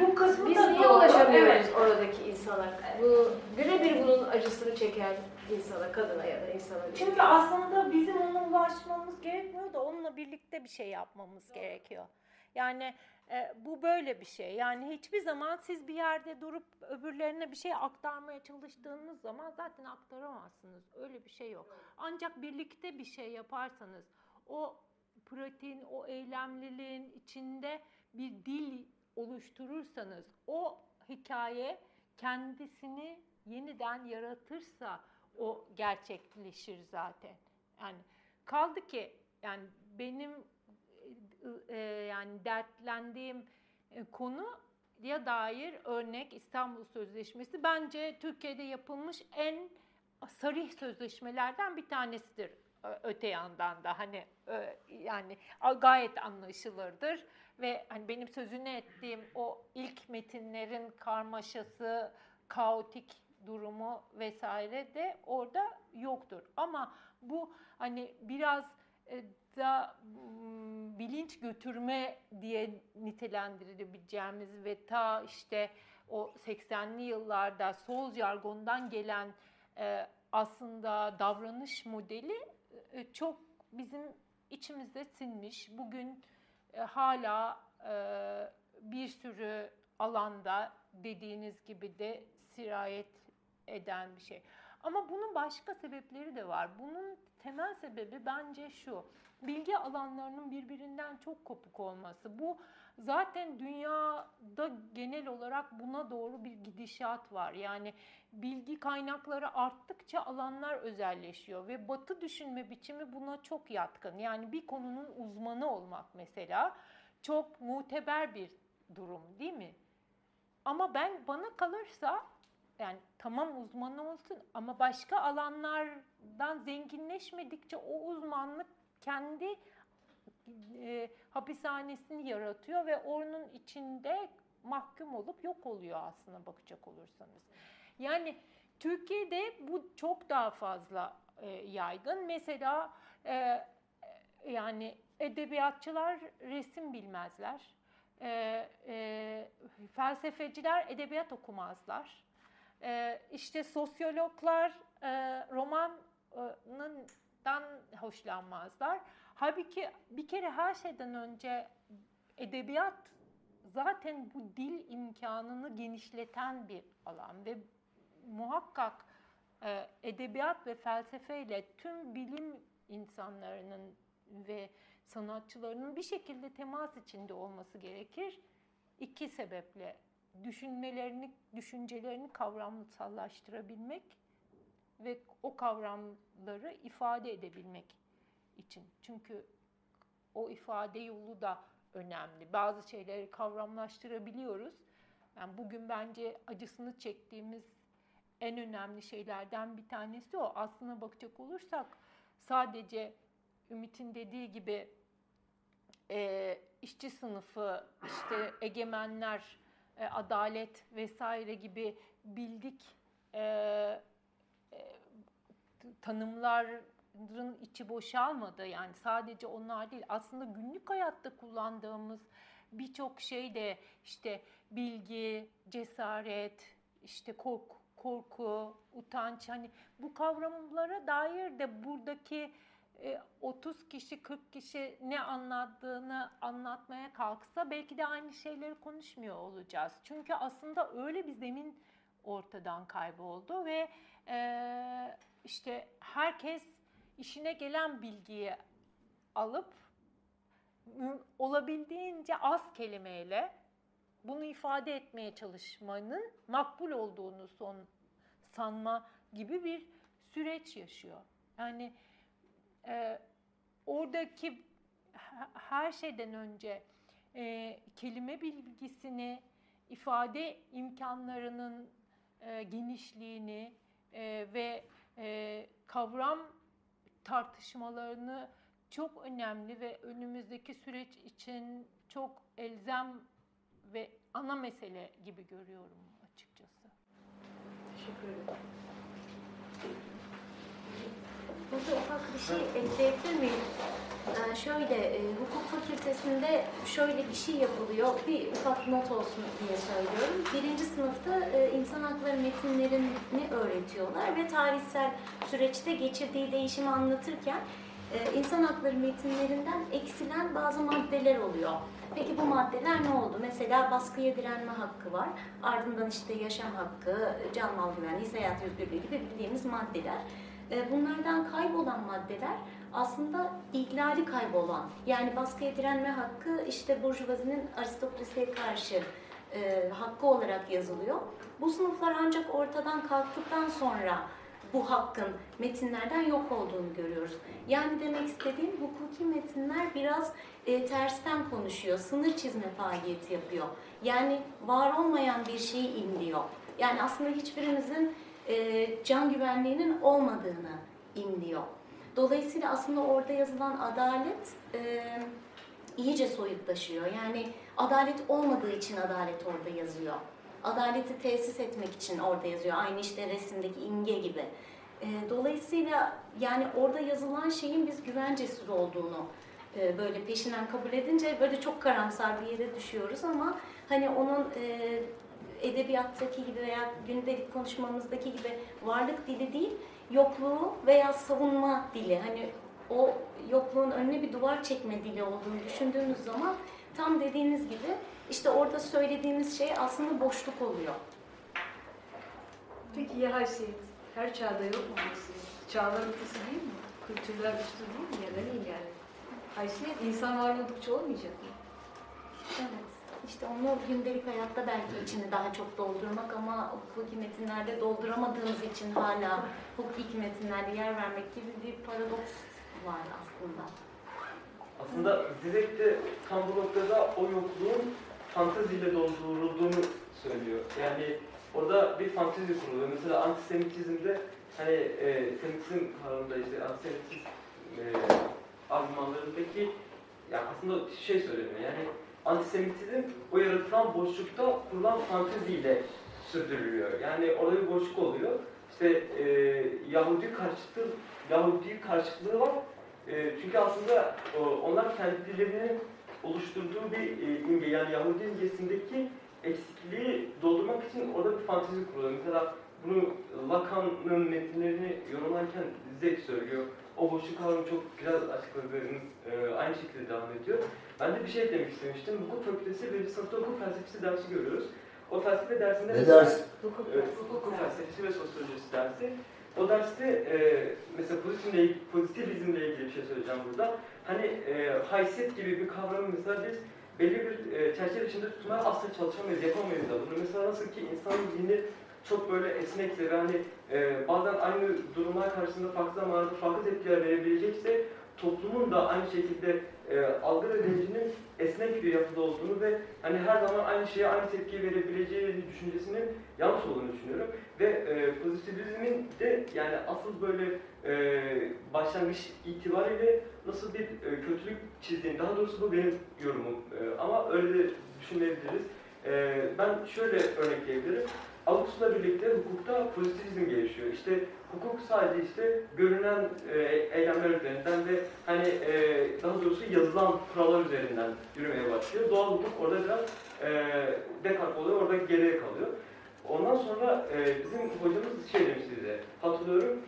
bu kısmı Biz da niye doğru. ulaşamıyoruz Evet. oradaki insana? Bu birebir bunun acısını çeken insana, kadına ya da insana. Çünkü aslında bizim ona ulaşmamız gerekmiyor da onunla birlikte bir şey yapmamız gerekiyor. Yani e, bu böyle bir şey. Yani hiçbir zaman siz bir yerde durup öbürlerine bir şey aktarmaya çalıştığınız zaman zaten aktaramazsınız. Öyle bir şey yok. Ancak birlikte bir şey yaparsanız o pratiğin, o eylemliliğin içinde bir dil oluşturursanız o hikaye kendisini yeniden yaratırsa o gerçekleşir zaten. Yani kaldı ki yani benim e, yani dertlendiğim e, konu ya dair örnek İstanbul Sözleşmesi bence Türkiye'de yapılmış en sarih sözleşmelerden bir tanesidir öte yandan da hani yani gayet anlaşılırdır ve hani benim sözünü ettiğim o ilk metinlerin karmaşası, kaotik durumu vesaire de orada yoktur. Ama bu hani biraz e, da bilinç götürme diye nitelendirilebileceğimiz ve ta işte o 80'li yıllarda sol jargondan gelen e, aslında davranış modeli e, çok bizim içimizde sinmiş. Bugün hala bir sürü alanda dediğiniz gibi de sirayet eden bir şey. Ama bunun başka sebepleri de var. Bunun temel sebebi bence şu. Bilgi alanlarının birbirinden çok kopuk olması. Bu zaten dünyada genel olarak buna doğru bir gidişat var. Yani bilgi kaynakları arttıkça alanlar özelleşiyor ve batı düşünme biçimi buna çok yatkın. Yani bir konunun uzmanı olmak mesela çok muteber bir durum değil mi? Ama ben bana kalırsa yani tamam uzmanı olsun ama başka alanlardan zenginleşmedikçe o uzmanlık kendi e, hapishanesini yaratıyor ve onun içinde mahkum olup yok oluyor aslında bakacak olursanız. Yani Türkiye'de bu çok daha fazla e, yaygın. Mesela e, yani edebiyatçılar resim bilmezler. E, e, felsefeciler edebiyat okumazlar. E, işte sosyologlar e, romandan hoşlanmazlar. Halbuki bir kere her şeyden önce edebiyat zaten bu dil imkanını genişleten bir alan ve muhakkak e, edebiyat ve felsefeyle tüm bilim insanlarının ve sanatçılarının bir şekilde temas içinde olması gerekir. İki sebeple düşünmelerini, düşüncelerini kavramsallaştırabilmek ve o kavramları ifade edebilmek için. Çünkü o ifade yolu da önemli. Bazı şeyleri kavramlaştırabiliyoruz. Yani bugün bence acısını çektiğimiz en önemli şeylerden bir tanesi o. Aslına bakacak olursak sadece Ümit'in dediği gibi e, işçi sınıfı, işte egemenler, e, adalet vesaire gibi bildik e, e, tanımların içi boşalmadı. Yani sadece onlar değil. Aslında günlük hayatta kullandığımız birçok şey de işte bilgi, cesaret, işte korku, korku, utanç hani bu kavramlara dair de buradaki 30 kişi 40 kişi ne anlattığını anlatmaya kalksa belki de aynı şeyleri konuşmuyor olacağız. Çünkü aslında öyle bir zemin ortadan kayboldu ve işte herkes işine gelen bilgiyi alıp olabildiğince az kelimeyle bunu ifade etmeye çalışmanın makbul olduğunu son sanma gibi bir süreç yaşıyor. Yani e, oradaki her şeyden önce e, kelime bilgisini, ifade imkanlarının e, genişliğini e, ve e, kavram tartışmalarını çok önemli ve önümüzdeki süreç için çok elzem ve ana mesele gibi görüyorum açıkçası. Teşekkür ederim. Burada ufak bir şey ekleyebilir miyim? Ee, şöyle, e, hukuk fakültesinde şöyle bir şey yapılıyor. Bir ufak not olsun diye söylüyorum. Birinci sınıfta e, insan hakları metinlerini öğretiyorlar ve tarihsel süreçte geçirdiği değişimi anlatırken e, insan hakları metinlerinden eksilen bazı maddeler oluyor. Peki bu maddeler ne oldu? Mesela baskıya direnme hakkı var. Ardından işte yaşam hakkı, can mal güvenliği, seyahat özgürlüğü gibi bildiğimiz maddeler. E, bunlardan kaybolan maddeler aslında ihlali kaybolan, yani baskıya direnme hakkı işte burjuvazinin aristokrasiye karşı e, hakkı olarak yazılıyor. Bu sınıflar ancak ortadan kalktıktan sonra bu hakkın metinlerden yok olduğunu görüyoruz. Yani demek istediğim hukuki metinler biraz e, tersten konuşuyor, sınır çizme faaliyeti yapıyor. Yani var olmayan bir şeyi imliyor. Yani aslında hiçbirimizin e, can güvenliğinin olmadığını imliyor. Dolayısıyla aslında orada yazılan adalet e, iyice soyutlaşıyor. Yani adalet olmadığı için adalet orada yazıyor. Adaleti tesis etmek için orada yazıyor. Aynı işte resimdeki imge gibi. E, dolayısıyla yani orada yazılan şeyin biz güvencesiz olduğunu e, böyle peşinden kabul edince böyle çok karamsar bir yere düşüyoruz ama hani onun e, edebiyattaki gibi veya gündelik konuşmamızdaki gibi varlık dili değil, yokluğu veya savunma dili. Hani o yokluğun önüne bir duvar çekme dili olduğunu düşündüğümüz zaman tam dediğiniz gibi işte orada söylediğimiz şey aslında boşluk oluyor. Peki ya haysiyet? Her çağda yok mu haysiyet? Çağlar ötesi değil mi? Kültürler üstü değil mi? Ya da değil yani. Haysiyet insan var oldukça olmayacak mı? Evet. İşte onu gündelik hayatta belki içini daha çok doldurmak ama hukuki metinlerde dolduramadığımız için hala hukuki metinlerde yer vermek gibi bir paradoks var aslında. Aslında direkt de tam bu noktada o yokluğun fanteziyle doldurulduğunu söylüyor. Yani orada bir fantezi kuruluyor. Mesela antisemitizmde hani e, semitizm kavramında işte antisemitizm e, argümanlarındaki yani aslında şey söyleniyor yani antisemitizm o yaratılan boşlukta kurulan fanteziyle sürdürülüyor. Yani orada bir boşluk oluyor. İşte e, Yahudi karşıtı Yahudi karşıtlığı var. E, çünkü aslında o, onlar kendilerinin oluşturduğu bir e, imge yani Yahudi imgesindeki eksikliği doldurmak için orada bir fantezi kuruyor. Mesela bunu Lacan'ın metinlerini yorumlarken Zek söylüyor. O boşluk kavramı çok güzel açıkladığınız e, aynı şekilde devam ediyor. Ben de bir şey eklemek istemiştim. Hukuk fakültesi birinci sınıfta hukuk felsefesi dersi görüyoruz. O felsefe dersinde... Ne ders? Hukuk, e, hukuk felsefesi ve sosyolojisi dersi. O derste e, mesela pozitivizmle, pozitivizmle ilgili bir şey söyleyeceğim burada. Hani e, haysiyet gibi bir kavramı mesela biz belli bir e, çerçeve içinde tutmaya asla çalışamayız, yapamayız da bunu. Mesela nasıl ki insanın zihni çok böyle esnekse ve hani e, bazen aynı durumlar karşısında farklı zamanlarda farklı tepkiler verebilecekse toplumun da aynı şekilde e, algı bilincinin esnek bir yapıda olduğunu ve hani her zaman aynı şeye aynı tepki verebileceği düşüncesinin yanlış olduğunu düşünüyorum. Ve e, pozitivizmin de yani asıl böyle e, başlangıç itibariyle nasıl bir e, kötülük çizdiğini, daha doğrusu bu benim yorumum e, ama öyle de düşünebiliriz. E, ben şöyle örnekleyebilirim. Augustus'la birlikte hukukta pozitivizm gelişiyor. İşte hukuk sadece işte görünen e, eylemler üzerinden ve hani e, daha doğrusu yazılan kurallar üzerinden yürümeye başlıyor. Doğal hukuk orada biraz e, dekart oluyor, orada geriye kalıyor. Ondan sonra e, bizim hocamız şey demiş size, hatırlıyorum,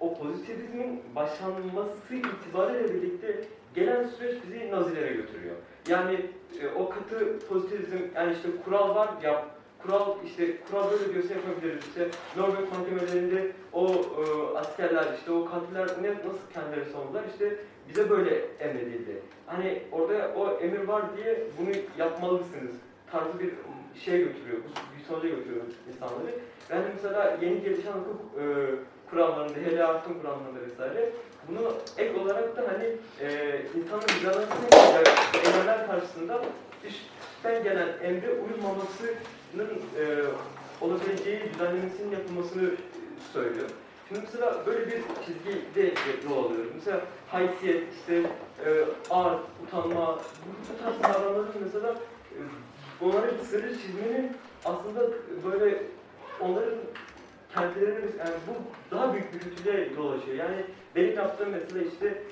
o pozitivizmin başlanması itibariyle birlikte gelen süreç bizi nazilere götürüyor. Yani e, o katı pozitivizm, yani işte kural var, yap, kural işte kural böyle diyorsa yapabiliriz. İşte Norveç mahkemelerinde o e, askerler işte o katiller ne nasıl kendileri savundular işte bize böyle emredildi. Hani orada o emir var diye bunu yapmalısınız tarzı bir şey götürüyor, bir sonuca götürüyor insanları. Ben mesela yeni gelişen hukuk e, kuramlarında, hele hakkın kuramlarında vesaire bunu ek olarak da hani e, insanın mücadelesine eylemler karşısında üstten gelen emre uyulmamasının e, olabileceği düzenlemesinin yapılmasını söylüyor. Şimdi mesela böyle bir çizgide yol alıyorum. Mesela haysiyet, işte e, art, utanma, bu tarz kavramların mesela e, onlara bir sırrı çizmenin aslında böyle onların kendilerine yani bu daha büyük bir kötülüğe yol açıyor. Yani benim yaptığım mesela işte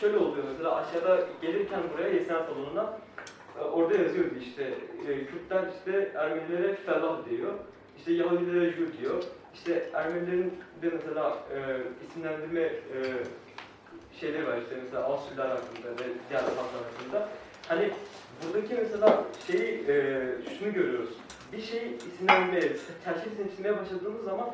şöyle oluyor mesela aşağıda gelirken buraya Yesen salonuna orada yazıyordu işte e, Kürtler işte Ermenilere Fellah diyor. İşte Yahudilere Jür diyor. İşte Ermenilerin de mesela e, isimlendirme e, şeyleri var işte mesela Asüller hakkında ve diğer halklar hakkında. Hani buradaki mesela şeyi e, şunu görüyoruz. Bir şeyi isimlendirmeye, çerçevesini çizmeye başladığımız zaman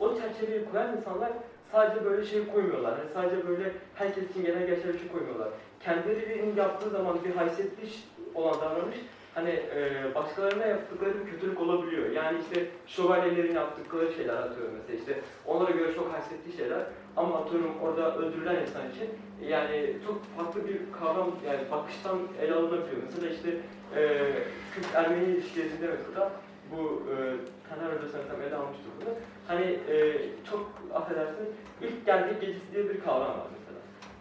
o çerçeveyi koyan insanlar sadece böyle şey koymuyorlar. Yani sadece böyle herkes için genel geçer bir şey koymuyorlar. Kendilerinin yaptığı zaman bir haysiyetli olan davranış hani e, başkalarına yaptıkları bir kötülük olabiliyor. Yani işte şövalyelerin yaptıkları şeyler atıyorum mesela işte onlara göre çok haysiyetli şeyler ama atıyorum orada öldürülen insan için yani çok farklı bir kavram yani bakıştan ele alınabiliyor. Mesela işte e, Kürt-Ermeni ilişkilerinde mesela bu e, Taner Hoca sanırsam ele almıştır bunu. Hani e, çok affedersin ilk geldik gecesi diye bir kavram var mesela.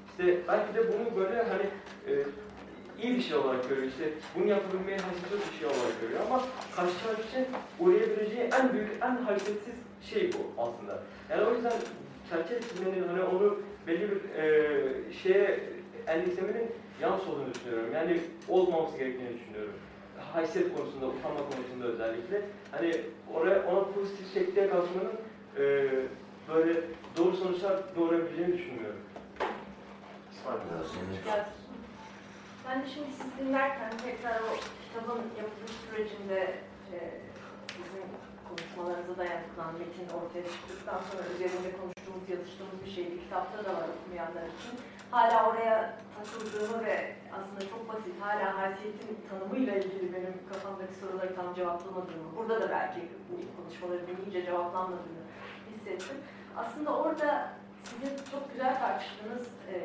İşte belki de bunu böyle hani e, iyi bir şey olarak görüyor. İşte bunu yapabilmeye haysiyetli bir şey olarak görüyor ama karşı taraf için uğrayabileceği en büyük, en haysiyetsiz şey bu aslında. Yani o yüzden çerçeve çizmenin hani onu belli bir e, şeye endeksemenin yanlış olduğunu düşünüyorum. Yani olmaması gerektiğini düşünüyorum. Haysiyet konusunda, utanma konusunda özellikle. Hani oraya ona pozitif şekilde yaklaşmanın e, böyle doğru sonuçlar doğurabileceğini düşünmüyorum. Ben de şimdi siz dinlerken tekrar o kitabın yapılış sürecinde e, sizin konuşmalarınıza dayanıklan metin ortaya çıktıktan sonra üzerinde konuştuğumuz, yazıştığımız bir şeydi. Kitapta da var okumayanlar için. Hala oraya takıldığımı ve aslında çok basit, hala haysiyetin tanımıyla ilgili benim kafamdaki soruları tam cevaplamadığımı, burada da belki bu konuşmaları dinleyince cevaplanmadığını hissettim. Aslında orada sizin çok güzel tartıştığınız e,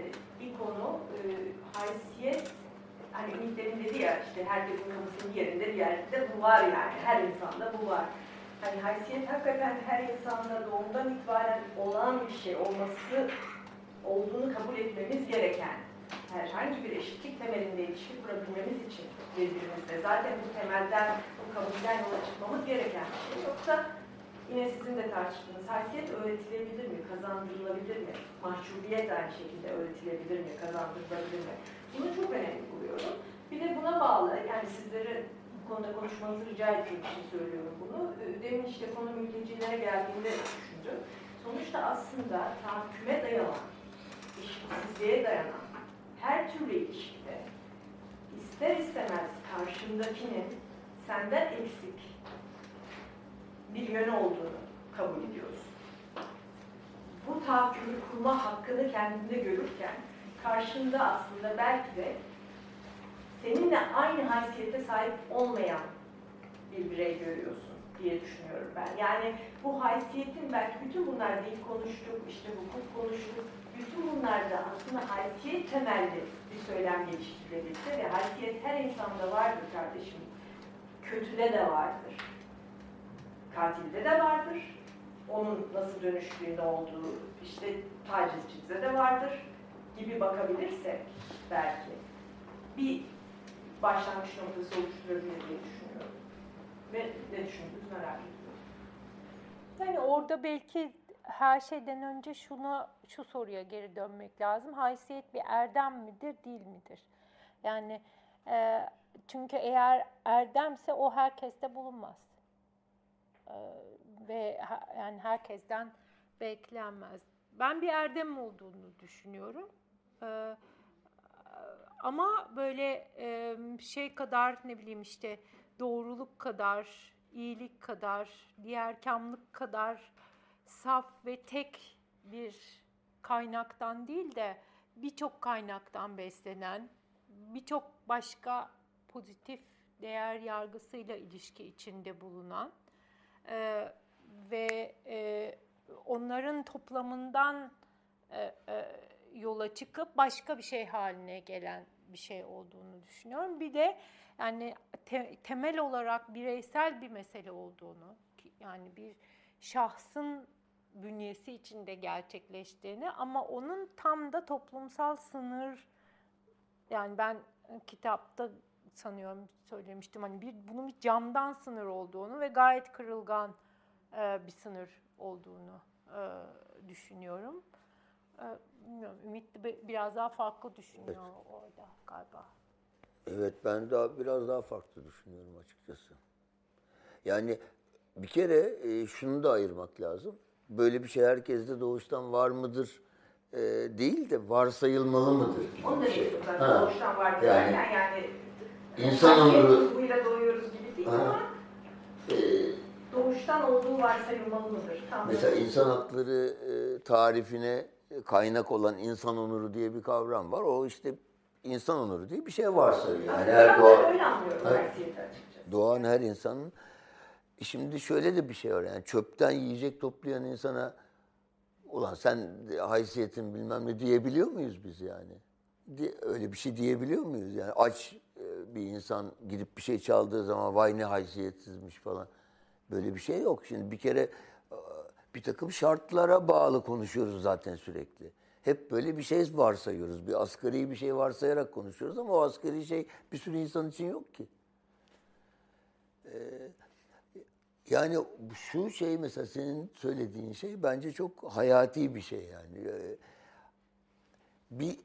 bir konu e, haysiyet hani Ümit demin dedi ya işte herkesin kapısının yerinde bir yerde bu var yani her insanda bu var. Hani haysiyet hakikaten her insanda doğumdan itibaren olan bir şey olması olduğunu kabul etmemiz gereken herhangi bir eşitlik temelinde ilişki kurabilmemiz için birbirimizle zaten bu temelden, bu kabulden yola çıkmamız gereken bir şey. Yoksa yine sizin de tartıştığınız haysiyet öğretilebilir mi, kazandırılabilir mi? Mahcubiyet aynı şekilde öğretilebilir mi, kazandırılabilir mi? Bunu çok önemli buluyorum. Bir de buna bağlı, yani sizlere bu konuda konuşmanızı rica ettiğim için söylüyorum bunu. Ee, demin işte konu mültecilere geldiğinde düşündüm. Sonuçta aslında tahakküme dayanan, eşitsizliğe dayanan her türlü ilişkide ister istemez karşındakinin senden eksik bir yönü olduğunu kabul ediyorsun. Bu tahakkümü kurma hakkını kendinde görürken karşında aslında belki de seninle aynı haysiyete sahip olmayan bir birey görüyorsun diye düşünüyorum ben. Yani bu haysiyetin belki bütün bunlar değil konuştuk, işte hukuk konuştuk, bütün bunlarda aslında haysiyet temelli bir söylem geliştirilebilse ve haysiyet her insanda vardır kardeşim. Kötüde de vardır. Katilde de vardır. Onun nasıl dönüştüğünde olduğu işte tacizcide de vardır gibi bakabilirsek belki bir başlangıç noktası oluşturabilir diye düşünüyorum. Ve ne düşündünüz merak ediyorum. Yani orada belki her şeyden önce şuna şu soruya geri dönmek lazım. Haysiyet bir erdem midir, değil midir? Yani e, çünkü eğer erdemse o herkeste bulunmaz. E, ve ha, yani herkesten beklenmez. Ben bir erdem olduğunu düşünüyorum. Ee, ama böyle e, şey kadar ne bileyim işte doğruluk kadar iyilik kadar, diğer kamlık kadar saf ve tek bir kaynaktan değil de birçok kaynaktan beslenen, birçok başka pozitif değer yargısıyla ilişki içinde bulunan e, ve e, onların toplamından e, e, yola çıkıp başka bir şey haline gelen bir şey olduğunu düşünüyorum. Bir de yani te, temel olarak bireysel bir mesele olduğunu, yani bir şahsın bünyesi içinde gerçekleştiğini ama onun tam da toplumsal sınır yani ben kitapta sanıyorum söylemiştim hani bir bunun bir camdan sınır olduğunu ve gayet kırılgan e, bir sınır olduğunu e, düşünüyorum. E, bilmiyorum Ümit de biraz daha farklı düşünüyor evet. orada galiba. Evet ben daha biraz daha farklı düşünüyorum açıkçası. Yani bir kere e, şunu da ayırmak lazım. Böyle bir şey herkeste doğuştan var mıdır e, değil de varsayılmalı mıdır? Onu da şey doğuştan var yani, yani, yani insan ömrü buyla doğuyoruz gibi değil ha. ama e, doğuştan olduğu varsayılmalı mıdır? Tam mesela insan hakları e, tarifine kaynak olan insan onuru diye bir kavram var. O işte insan onuru diye bir şey varsa yani her doğa, her, doğan her insanın şimdi şöyle de bir şey var yani çöpten yiyecek toplayan insana ulan sen haysiyetin bilmem ne diyebiliyor muyuz biz yani? Öyle bir şey diyebiliyor muyuz? Yani aç e, bir insan gidip bir şey çaldığı zaman vay ne haysiyetsizmiş falan. Böyle bir şey yok. Şimdi bir kere e, bir takım şartlara bağlı konuşuyoruz zaten sürekli. Hep böyle bir şey varsayıyoruz. Bir asgari bir şey varsayarak konuşuyoruz ama o asgari şey bir sürü insan için yok ki. Ee, yani şu şey mesela senin söylediğin şey bence çok hayati bir şey yani. Ee, bir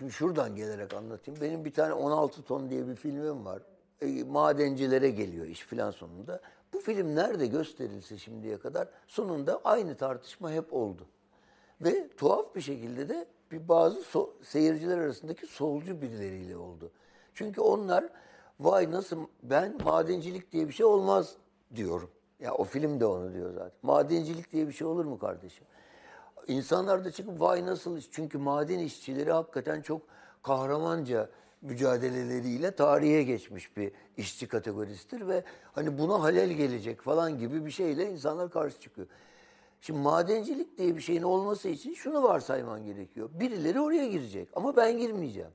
Şimdi şuradan gelerek anlatayım. Benim bir tane 16 ton diye bir filmim var. E, madencilere geliyor iş filan sonunda. Bu film nerede gösterilse şimdiye kadar sonunda aynı tartışma hep oldu. Ve tuhaf bir şekilde de bir bazı so seyirciler arasındaki solcu birileriyle oldu. Çünkü onlar vay nasıl ben madencilik diye bir şey olmaz diyorum. Ya o film de onu diyor zaten. Madencilik diye bir şey olur mu kardeşim? İnsanlar da çıkıp vay nasıl iş? Çünkü maden işçileri hakikaten çok kahramanca mücadeleleriyle tarihe geçmiş bir işçi kategorisidir ve hani buna halel gelecek falan gibi bir şeyle insanlar karşı çıkıyor. Şimdi madencilik diye bir şeyin olması için şunu varsayman gerekiyor. Birileri oraya girecek ama ben girmeyeceğim.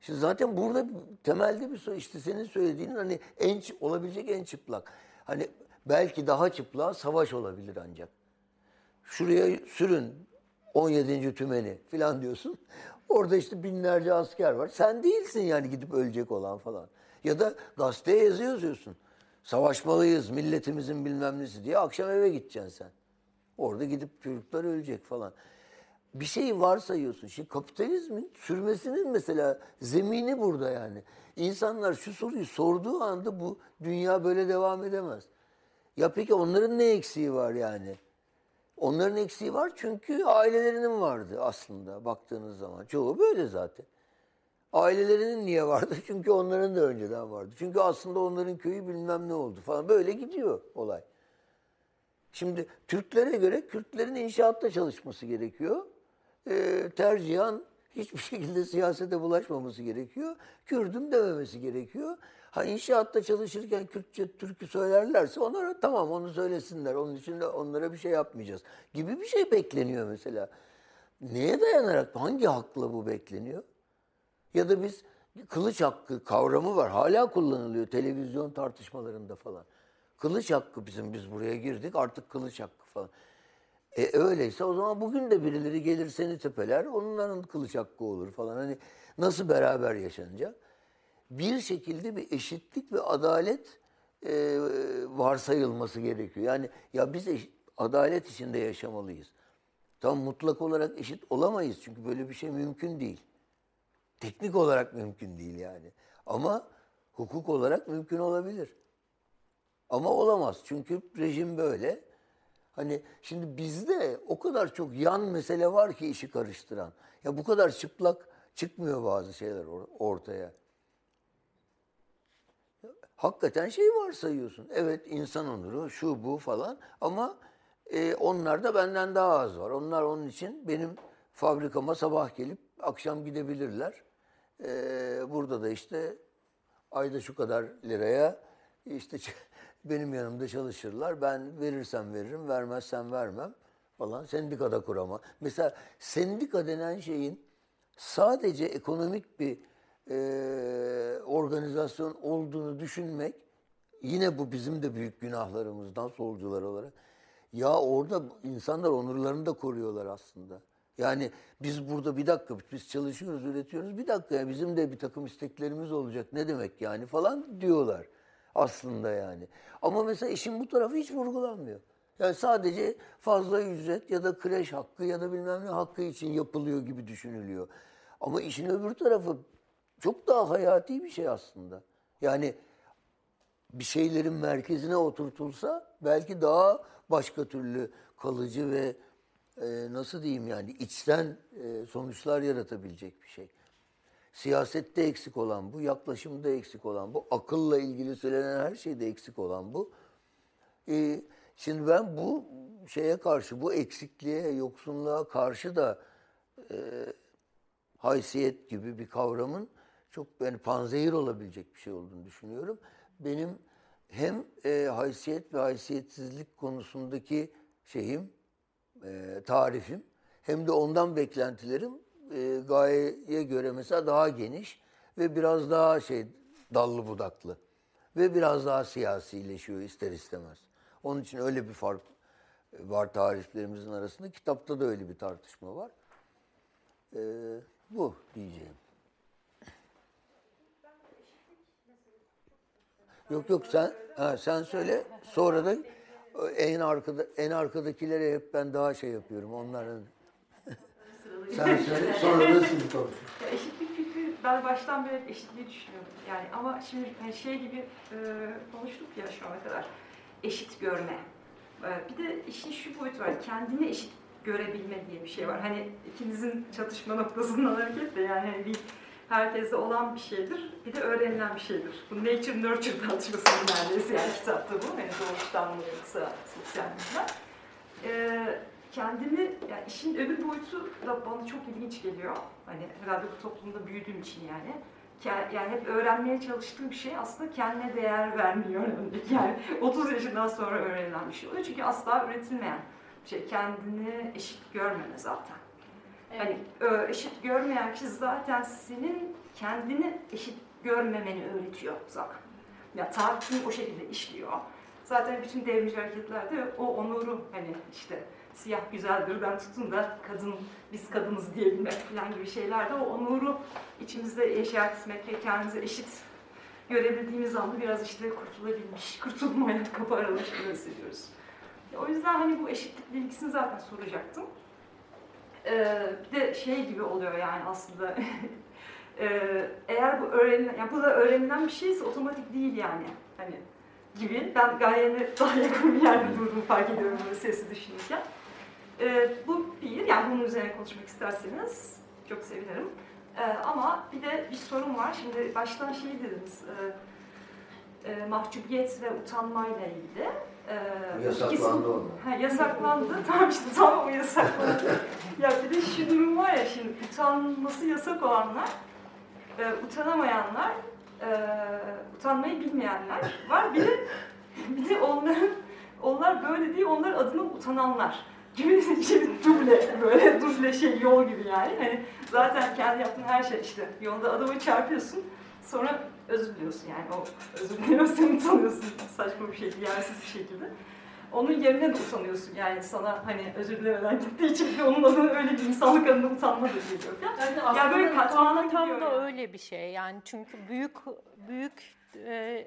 Şimdi zaten burada temelde bir soru işte senin söylediğin hani en olabilecek en çıplak. Hani belki daha çıplak savaş olabilir ancak. Şuraya sürün 17. tümeni falan diyorsun. Orada işte binlerce asker var. Sen değilsin yani gidip ölecek olan falan. Ya da gazeteye yazı yazıyorsun. Savaşmalıyız milletimizin bilmem nesi diye akşam eve gideceksin sen. Orada gidip çocuklar ölecek falan. Bir şey varsayıyorsun. Şimdi kapitalizmin sürmesinin mesela zemini burada yani. İnsanlar şu soruyu sorduğu anda bu dünya böyle devam edemez. Ya peki onların ne eksiği var yani? Onların eksiği var çünkü ailelerinin vardı aslında baktığınız zaman. Çoğu böyle zaten. Ailelerinin niye vardı? Çünkü onların da önceden vardı. Çünkü aslında onların köyü bilmem ne oldu falan. Böyle gidiyor olay. Şimdi Türklere göre Kürtlerin inşaatta çalışması gerekiyor. Ee, tercihan hiçbir şekilde siyasete bulaşmaması gerekiyor. Kürdüm dememesi gerekiyor. Ha inşaatta çalışırken Kürtçe türkü söylerlerse onlara tamam onu söylesinler. Onun için de onlara bir şey yapmayacağız gibi bir şey bekleniyor mesela. Neye dayanarak, hangi hakla bu bekleniyor? Ya da biz kılıç hakkı kavramı var. Hala kullanılıyor televizyon tartışmalarında falan. Kılıç hakkı bizim biz buraya girdik artık kılıç hakkı falan. E öyleyse o zaman bugün de birileri gelir seni tepeler onların kılıç hakkı olur falan. Hani nasıl beraber yaşanacak? Bir şekilde bir eşitlik ve adalet e, varsayılması gerekiyor. Yani ya biz eşit, adalet içinde yaşamalıyız. Tam mutlak olarak eşit olamayız çünkü böyle bir şey mümkün değil. Teknik olarak mümkün değil yani. Ama hukuk olarak mümkün olabilir. Ama olamaz çünkü rejim böyle. Hani şimdi bizde o kadar çok yan mesele var ki işi karıştıran. Ya bu kadar çıplak çıkmıyor bazı şeyler ortaya. Hakikaten şey varsayıyorsun. Evet insan onuru, şu bu falan ama e, onlar da benden daha az var. Onlar onun için benim fabrikama sabah gelip akşam gidebilirler. E, burada da işte ayda şu kadar liraya işte benim yanımda çalışırlar. Ben verirsem veririm, vermezsem vermem falan. Sendikada kurama. Mesela sendika denen şeyin sadece ekonomik bir e, organizasyon olduğunu düşünmek yine bu bizim de büyük günahlarımızdan solcular olarak. Ya orada insanlar onurlarını da koruyorlar aslında. Yani biz burada bir dakika biz çalışıyoruz, üretiyoruz. Bir dakika ya bizim de bir takım isteklerimiz olacak. Ne demek yani falan diyorlar aslında yani. Ama mesela işin bu tarafı hiç vurgulanmıyor. Yani sadece fazla ücret ya da kreş hakkı ya da bilmem ne hakkı için yapılıyor gibi düşünülüyor. Ama işin öbür tarafı çok daha hayati bir şey aslında. Yani bir şeylerin merkezine oturtulsa belki daha başka türlü kalıcı ve e, nasıl diyeyim yani içten e, sonuçlar yaratabilecek bir şey. Siyasette eksik olan bu, yaklaşımda eksik olan bu, akılla ilgili söylenen her şeyde eksik olan bu. E, şimdi ben bu şeye karşı, bu eksikliğe, yoksunluğa karşı da e, haysiyet gibi bir kavramın çok yani panzehir olabilecek bir şey olduğunu düşünüyorum. Benim hem e, haysiyet ve haysiyetsizlik konusundaki şeyim, e, tarifim hem de ondan beklentilerim e, gayeye göre mesela daha geniş ve biraz daha şey dallı budaklı ve biraz daha siyasileşiyor ister istemez. Onun için öyle bir fark var tariflerimizin arasında. Kitapta da öyle bir tartışma var. E, bu diyeceğim. Yok yok sen ha, sen söyle sonra da en arkada en arkadakilere hep ben daha şey yapıyorum onların. sen söyle sonra da siz konuşun. Eşitlik fikri ben baştan beri eşitliği düşünüyorum. Yani ama şimdi hani şey gibi e, konuştuk ya şu ana kadar. Eşit görme. E, bir de işin şu boyutu var. Kendini eşit görebilme diye bir şey var. Hani ikinizin çatışma noktasından hareketle yani hani bir herkeste olan bir şeydir. Bir de öğrenilen bir şeydir. Bu nature nurture tartışması neredeyse yani kitapta bu. Hani doğuştan mı yoksa sosyal bilimler. Ee, kendimi, yani işin öbür boyutu da bana çok ilginç geliyor. Hani herhalde bu toplumda büyüdüğüm için yani. Yani hep öğrenmeye çalıştığım bir şey aslında kendine değer vermiyor. Yani 30 yaşından sonra öğrenilen bir şey oluyor. Çünkü asla üretilmeyen şey. Kendini eşit görmeme zaten. Hani eşit görmeyen kişi zaten senin kendini eşit görmemeni öğretiyor zaten. Ya tarihini o şekilde işliyor. Zaten bütün devrimci hareketlerde o onuru hani işte siyah güzeldirden tutun da kadın biz kadınız diyebilmek falan gibi şeylerde o onuru içimizde yaşatmak ve kendimize eşit görebildiğimiz anda biraz işte kurtulabilmiş, kurtulmaya kapı aralıkları hissediyoruz. O yüzden hani bu eşitlik bilgisini zaten soracaktım. Ee, bir de şey gibi oluyor yani aslında. ee, eğer bu öğrenilen, yani bu da öğrenilen bir şeyse otomatik değil yani. Hani gibi. Ben gayene daha yakın bir yerde durduğumu fark ediyorum böyle sesi düşünürken. Ee, bu bir, yani bunun üzerine konuşmak isterseniz çok sevinirim. Ee, ama bir de bir sorun var. Şimdi baştan şey dediniz, e, e, mahcubiyet ve utanmayla ilgili. Ee, yasaklandı ikisi, Ha, yasaklandı. tamam işte tam o yasaklandı. ya bir de şu durum var ya şimdi utanması yasak olanlar, e, utanamayanlar, e, utanmayı bilmeyenler var. Bir de, bir de onların, onlar böyle değil, onlar adına utananlar gibi bir şey, duble, böyle duble şey, yol gibi yani. Hani zaten kendi yaptığın her şey işte, yolda adamı çarpıyorsun, sonra özür diliyorsun yani. O özür diliyorsun, utanıyorsun saçma bir şekilde, yersiz bir şekilde. Onun yerine de utanıyorsun yani sana hani özür dilemeden gittiği için onun adına öyle bir insanlık adına utanma da geliyor. Yani, yani aslında böyle utanma tam da yani. öyle bir şey yani çünkü büyük büyük e,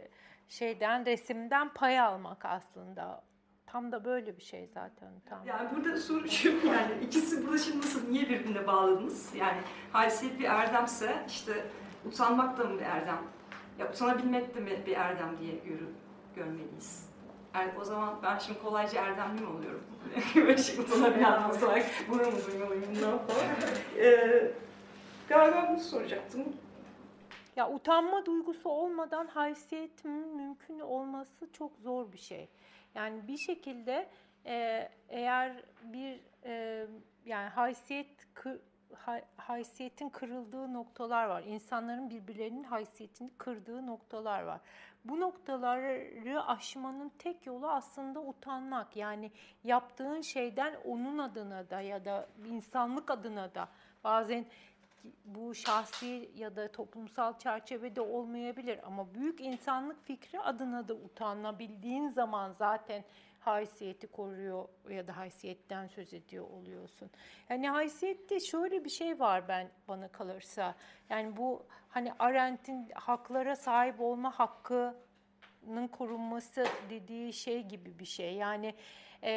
şeyden resimden pay almak aslında tam da böyle bir şey zaten. Tam. Yani burada soru şu yani ikisi burada şimdi nasıl niye birbirine bağladınız? Yani haysiyet bir erdemse işte utanmak da mı bir erdem? Ya utanabilmek de mi bir erdem diye görü, görmeliyiz. Yani o zaman ben şimdi kolayca erdemli mi oluyorum? Böyle şey utanabilen olsak bunu mu duymalıyım ne yapalım? ee, galiba bunu soracaktım. Ya utanma duygusu olmadan haysiyetin mümkün olması çok zor bir şey. Yani bir şekilde e, eğer bir e, yani haysiyet haysiyetin kırıldığı noktalar var. İnsanların birbirlerinin haysiyetini kırdığı noktalar var. Bu noktaları aşmanın tek yolu aslında utanmak. Yani yaptığın şeyden onun adına da ya da insanlık adına da bazen bu şahsi ya da toplumsal çerçevede olmayabilir ama büyük insanlık fikri adına da utanabildiğin zaman zaten haysiyeti koruyor ya da haysiyetten söz ediyor oluyorsun. Yani haysiyette şöyle bir şey var ben bana kalırsa. Yani bu hani Arendt'in haklara sahip olma hakkının korunması dediği şey gibi bir şey. Yani e,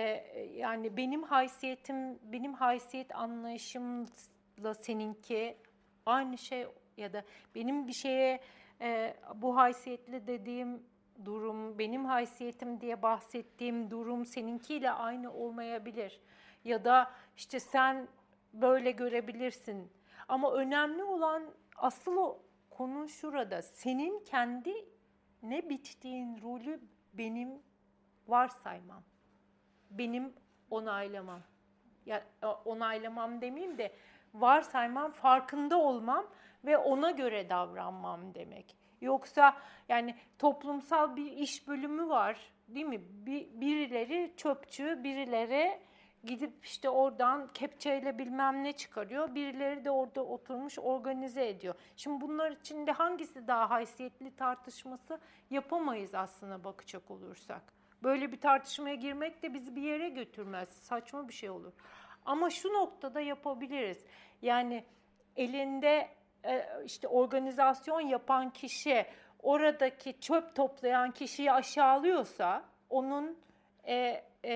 yani benim haysiyetim, benim haysiyet anlayışımla seninki aynı şey ya da benim bir şeye e, bu haysiyetle dediğim durum, benim haysiyetim diye bahsettiğim durum seninkiyle aynı olmayabilir. Ya da işte sen böyle görebilirsin. Ama önemli olan asıl o konu şurada. Senin kendi ne biçtiğin rolü benim varsaymam. Benim onaylamam. Ya onaylamam demeyeyim de varsaymam, farkında olmam ve ona göre davranmam demek. Yoksa yani toplumsal bir iş bölümü var değil mi? Bir, birileri çöpçü, birileri gidip işte oradan kepçeyle bilmem ne çıkarıyor. Birileri de orada oturmuş organize ediyor. Şimdi bunlar içinde hangisi daha haysiyetli tartışması yapamayız aslında bakacak olursak. Böyle bir tartışmaya girmek de bizi bir yere götürmez. Saçma bir şey olur. Ama şu noktada yapabiliriz. Yani elinde işte organizasyon yapan kişi oradaki çöp toplayan kişiyi aşağılıyorsa onun e, e,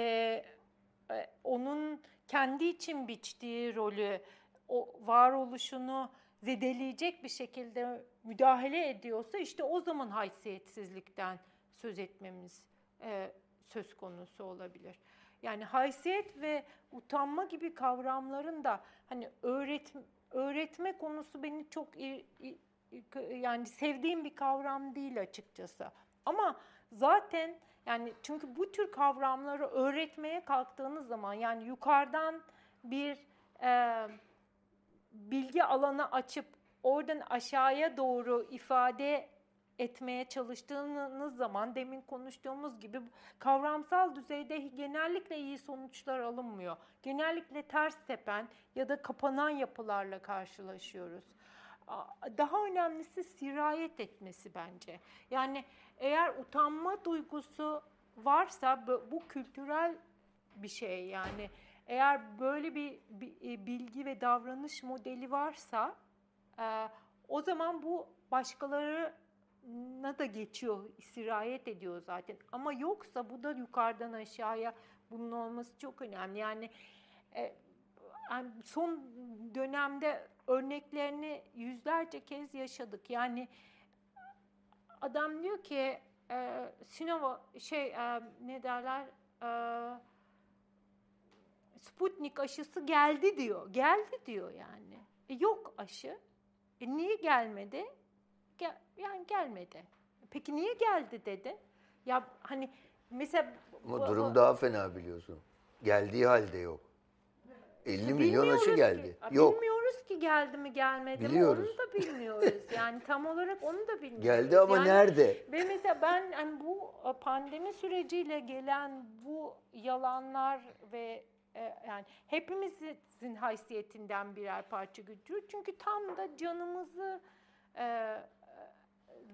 e, onun kendi için biçtiği rolü o varoluşunu zedeleyecek bir şekilde müdahale ediyorsa işte o zaman haysiyetsizlikten söz etmemiz e, söz konusu olabilir. Yani haysiyet ve utanma gibi kavramların da hani öğret öğretme konusu beni çok yani sevdiğim bir kavram değil açıkçası. Ama zaten yani çünkü bu tür kavramları öğretmeye kalktığınız zaman yani yukarıdan bir e, bilgi alanı açıp oradan aşağıya doğru ifade etmeye çalıştığınız zaman demin konuştuğumuz gibi kavramsal düzeyde genellikle iyi sonuçlar alınmıyor. Genellikle ters tepen ya da kapanan yapılarla karşılaşıyoruz. Daha önemlisi sirayet etmesi bence. Yani eğer utanma duygusu varsa bu kültürel bir şey yani eğer böyle bir e, bilgi ve davranış modeli varsa e, o zaman bu başkaları da geçiyor, sirayet ediyor zaten. Ama yoksa bu da yukarıdan aşağıya bunun olması çok önemli. Yani, e, son dönemde örneklerini yüzlerce kez yaşadık. Yani adam diyor ki e, Sinova şey e, ne derler e, Sputnik aşısı geldi diyor. Geldi diyor yani. E, yok aşı. E, niye gelmedi? Gel, yani gelmedi. Peki niye geldi dedi? Ya hani mesela... Ama durum bu, daha fena biliyorsun. Geldiği halde yok. 50 milyon aşı geldi. Ki, yok. Bilmiyoruz ki geldi mi gelmedi biliyoruz. mi onu da bilmiyoruz. Yani tam olarak onu da bilmiyoruz. Geldi ama yani, nerede? Ve mesela ben hani bu e, pandemi süreciyle gelen bu yalanlar ve e, yani hepimizin haysiyetinden birer parça götürüyor. Çünkü tam da canımızı e,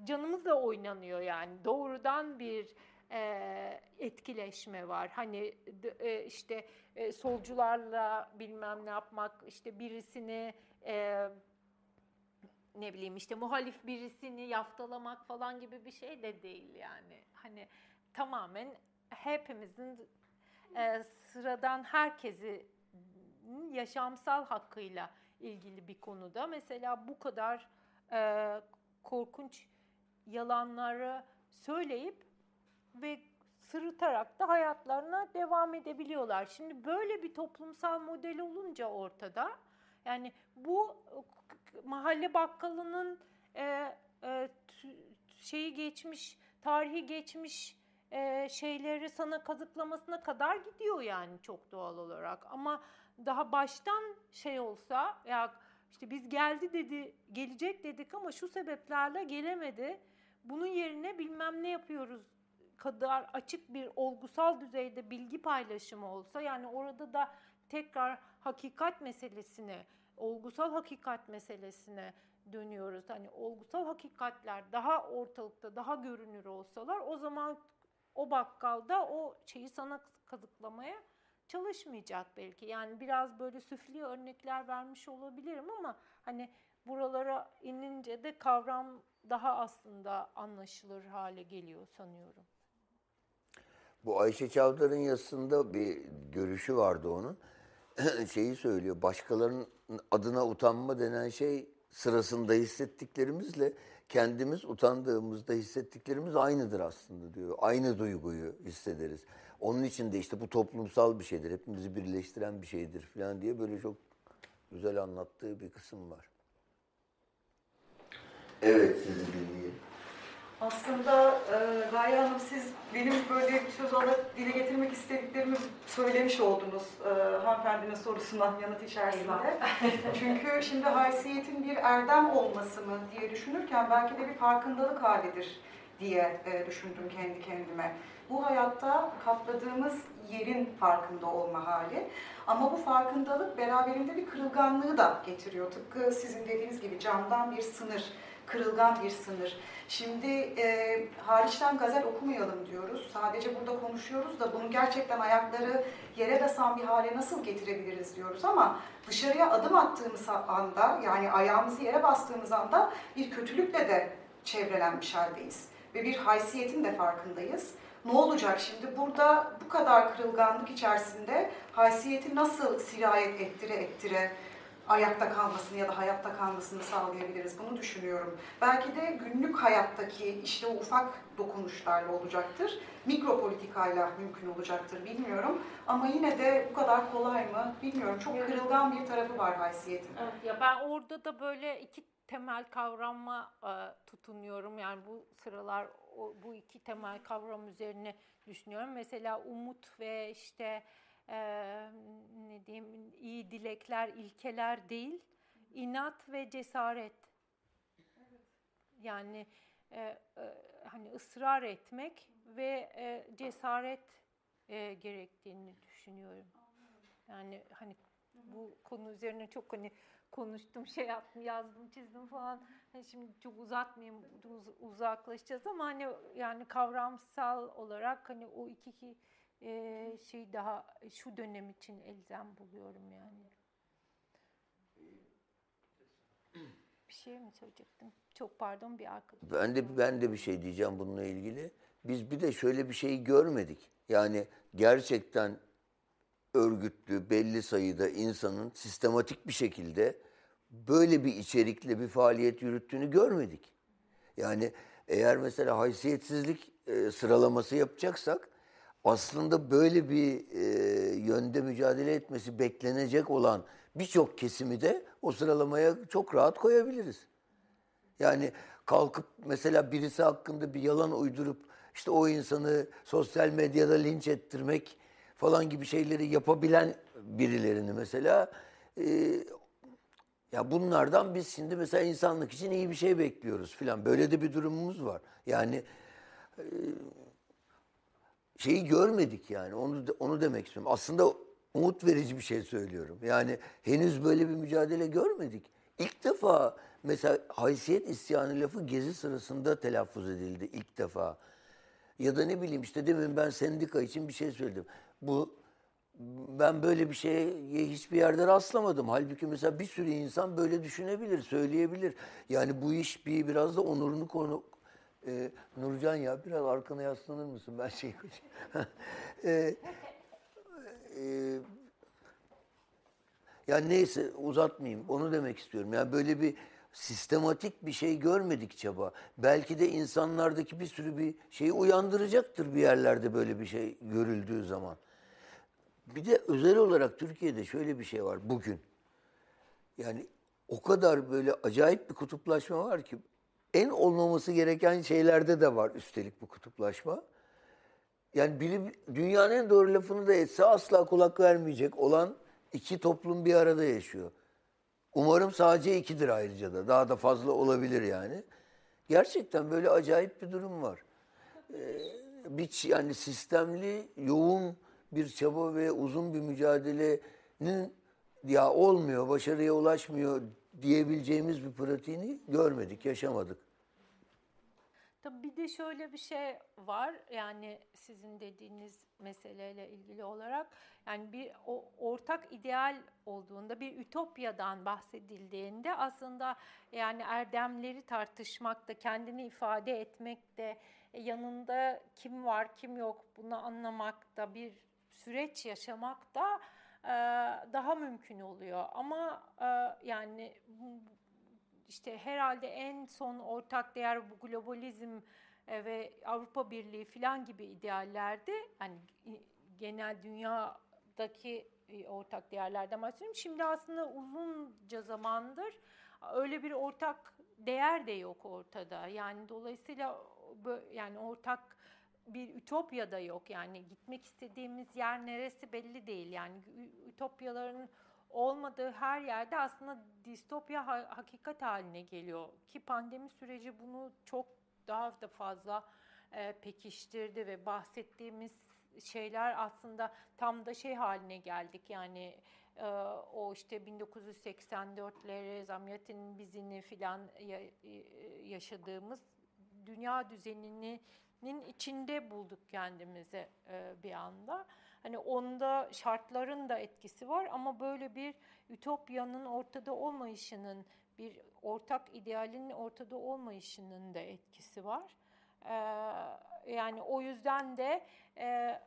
canımızla oynanıyor yani doğrudan bir e, etkileşme var. Hani e, işte e, solcularla bilmem ne yapmak, işte birisini e, ne bileyim işte muhalif birisini yaftalamak falan gibi bir şey de değil yani. Hani tamamen hepimizin e, sıradan herkesi yaşamsal hakkıyla ilgili bir konuda mesela bu kadar e, korkunç yalanları söyleyip ve sırıtarak da hayatlarına devam edebiliyorlar. Şimdi böyle bir toplumsal model olunca ortada yani bu mahalle bakkalının e, e, şeyi geçmiş, tarihi geçmiş e, şeyleri sana kazıklamasına kadar gidiyor yani çok doğal olarak. Ama daha baştan şey olsa ya işte biz geldi dedi, gelecek dedik ama şu sebeplerle gelemedi. Bunun yerine bilmem ne yapıyoruz kadar açık bir olgusal düzeyde bilgi paylaşımı olsa yani orada da tekrar hakikat meselesine, olgusal hakikat meselesine dönüyoruz. Hani olgusal hakikatler daha ortalıkta, daha görünür olsalar o zaman o bakkalda o şeyi sana kazıklamaya çalışmayacak belki. Yani biraz böyle süfli örnekler vermiş olabilirim ama hani buralara inince de kavram daha aslında anlaşılır hale geliyor sanıyorum. Bu Ayşe Çavdar'ın yazısında bir görüşü vardı onun. Şeyi söylüyor, başkalarının adına utanma denen şey sırasında hissettiklerimizle kendimiz utandığımızda hissettiklerimiz aynıdır aslında diyor. Aynı duyguyu hissederiz. Onun için de işte bu toplumsal bir şeydir. Hepimizi birleştiren bir şeydir falan diye böyle çok güzel anlattığı bir kısım var. Evet sizi dinleyelim. Aslında e, Gaye Hanım siz benim böyle bir söz olarak dile getirmek istediklerimi söylemiş oldunuz e, hanımefendinin sorusuna yanıt içerisinde. Çünkü şimdi haysiyetin bir erdem olması mı diye düşünürken belki de bir farkındalık halidir diye e, düşündüm kendi kendime. Bu hayatta kapladığımız yerin farkında olma hali. Ama bu farkındalık beraberinde bir kırılganlığı da getiriyor. Tıpkı sizin dediğiniz gibi camdan bir sınır, kırılgan bir sınır. Şimdi e, hariçten gazel okumayalım diyoruz. Sadece burada konuşuyoruz da bunu gerçekten ayakları yere basan bir hale nasıl getirebiliriz diyoruz ama dışarıya adım attığımız anda yani ayağımızı yere bastığımız anda bir kötülükle de çevrelenmiş haldeyiz. Ve bir haysiyetin de farkındayız. Ne olacak şimdi? Burada bu kadar kırılganlık içerisinde haysiyeti nasıl sirayet ettire ettire ayakta kalmasını ya da hayatta kalmasını sağlayabiliriz. Bunu düşünüyorum. Belki de günlük hayattaki işte o ufak dokunuşlarla olacaktır. Mikro politikayla mümkün olacaktır bilmiyorum. Ama yine de bu kadar kolay mı bilmiyorum. Çok kırılgan bir tarafı var haysiyetin. Evet, ya ben orada da böyle iki temel kavrama e, tutunuyorum. Yani bu sıralar o, bu iki temel kavram üzerine düşünüyorum. Mesela umut ve işte e, ne diyeyim iyi dilekler, ilkeler değil, inat ve cesaret. Yani e, e, hani ısrar etmek ve e, cesaret e, gerektiğini düşünüyorum. Yani hani bu konu üzerine çok hani konuştum, şey yaptım, yazdım, çizdim falan. Hani şimdi çok uzatmayayım, uz, uzaklaşacağız ama hani yani kavramsal olarak hani o iki, iki e, şey daha şu dönem için elzem buluyorum yani. Bir şey mi söyleyecektim? Çok pardon bir arkadaş. Ben de ben de bir şey diyeceğim bununla ilgili. Biz bir de şöyle bir şey görmedik. Yani gerçekten örgütlü, belli sayıda insanın sistematik bir şekilde böyle bir içerikle bir faaliyet yürüttüğünü görmedik. Yani eğer mesela haysiyetsizlik e, sıralaması yapacaksak aslında böyle bir e, yönde mücadele etmesi beklenecek olan birçok kesimi de o sıralamaya çok rahat koyabiliriz. Yani kalkıp mesela birisi hakkında bir yalan uydurup işte o insanı sosyal medyada linç ettirmek falan gibi şeyleri yapabilen birilerini mesela e, ya bunlardan biz şimdi mesela insanlık için iyi bir şey bekliyoruz filan. Böyle de bir durumumuz var. Yani e, şeyi görmedik yani. Onu onu demek istiyorum. Aslında umut verici bir şey söylüyorum. Yani henüz böyle bir mücadele görmedik. İlk defa mesela haysiyet isyanı lafı gezi sırasında telaffuz edildi ilk defa. Ya da ne bileyim işte demin ben sendika için bir şey söyledim. Bu ben böyle bir şeye hiçbir yerde rastlamadım. Halbuki mesela bir sürü insan böyle düşünebilir, söyleyebilir. Yani bu iş bir biraz da onurunu konu ee, Nurcan ya biraz arkana yaslanır mısın? Ben şey ee, e, yani neyse uzatmayayım. Onu demek istiyorum. Yani böyle bir sistematik bir şey görmedik çaba. Belki de insanlardaki bir sürü bir şeyi uyandıracaktır bir yerlerde böyle bir şey görüldüğü zaman. Bir de özel olarak Türkiye'de şöyle bir şey var bugün. Yani o kadar böyle acayip bir kutuplaşma var ki en olmaması gereken şeylerde de var üstelik bu kutuplaşma. Yani bilim, dünyanın en doğru lafını da etse asla kulak vermeyecek olan iki toplum bir arada yaşıyor. Umarım sadece ikidir ayrıca da. Daha da fazla olabilir yani. Gerçekten böyle acayip bir durum var. Ee, bir yani sistemli, yoğun bir çaba ve uzun bir mücadelenin ya olmuyor, başarıya ulaşmıyor diyebileceğimiz bir pratiğini görmedik, yaşamadık. Tabii bir de şöyle bir şey var yani sizin dediğiniz meseleyle ilgili olarak yani bir o ortak ideal olduğunda bir ütopyadan bahsedildiğinde aslında yani erdemleri tartışmakta kendini ifade etmekte e, yanında kim var kim yok bunu anlamakta bir süreç yaşamakta e, daha mümkün oluyor. Ama e, yani işte herhalde en son ortak değer bu globalizm e, ve Avrupa Birliği falan gibi ideallerde hani genel dünyadaki e, ortak değerlerden bahsediyorum. Şimdi aslında uzunca zamandır öyle bir ortak değer de yok ortada. Yani dolayısıyla yani ortak bir ütopya da yok. Yani gitmek istediğimiz yer neresi belli değil. Yani ütopyaların olmadığı her yerde aslında distopya hakikat haline geliyor. Ki pandemi süreci bunu çok daha da fazla e, pekiştirdi ve bahsettiğimiz şeyler aslında tam da şey haline geldik. Yani e, o işte 1984'leri, Zamyatin'in bizini filan ya, e, yaşadığımız dünya düzeninin içinde bulduk kendimizi e, bir anda. Hani onda şartların da etkisi var ama böyle bir ütopyanın ortada olmayışının, bir ortak idealin ortada olmayışının da etkisi var. Ee, yani o yüzden de e,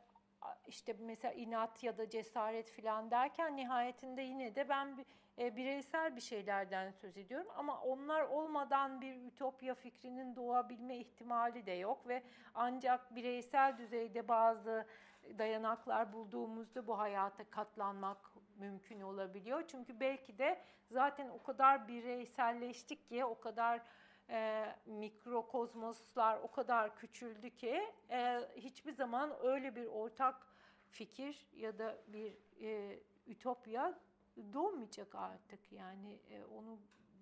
işte mesela inat ya da cesaret falan derken nihayetinde yine de ben e, bireysel bir şeylerden söz ediyorum ama onlar olmadan bir ütopya fikrinin doğabilme ihtimali de yok ve ancak bireysel düzeyde bazı dayanaklar bulduğumuzda bu hayata katlanmak mümkün olabiliyor. Çünkü belki de zaten o kadar bireyselleştik ki, o kadar e, mikrokozmoslar o kadar küçüldü ki e, hiçbir zaman öyle bir ortak fikir ya da bir e, ütopya doğmayacak artık. Yani e, onu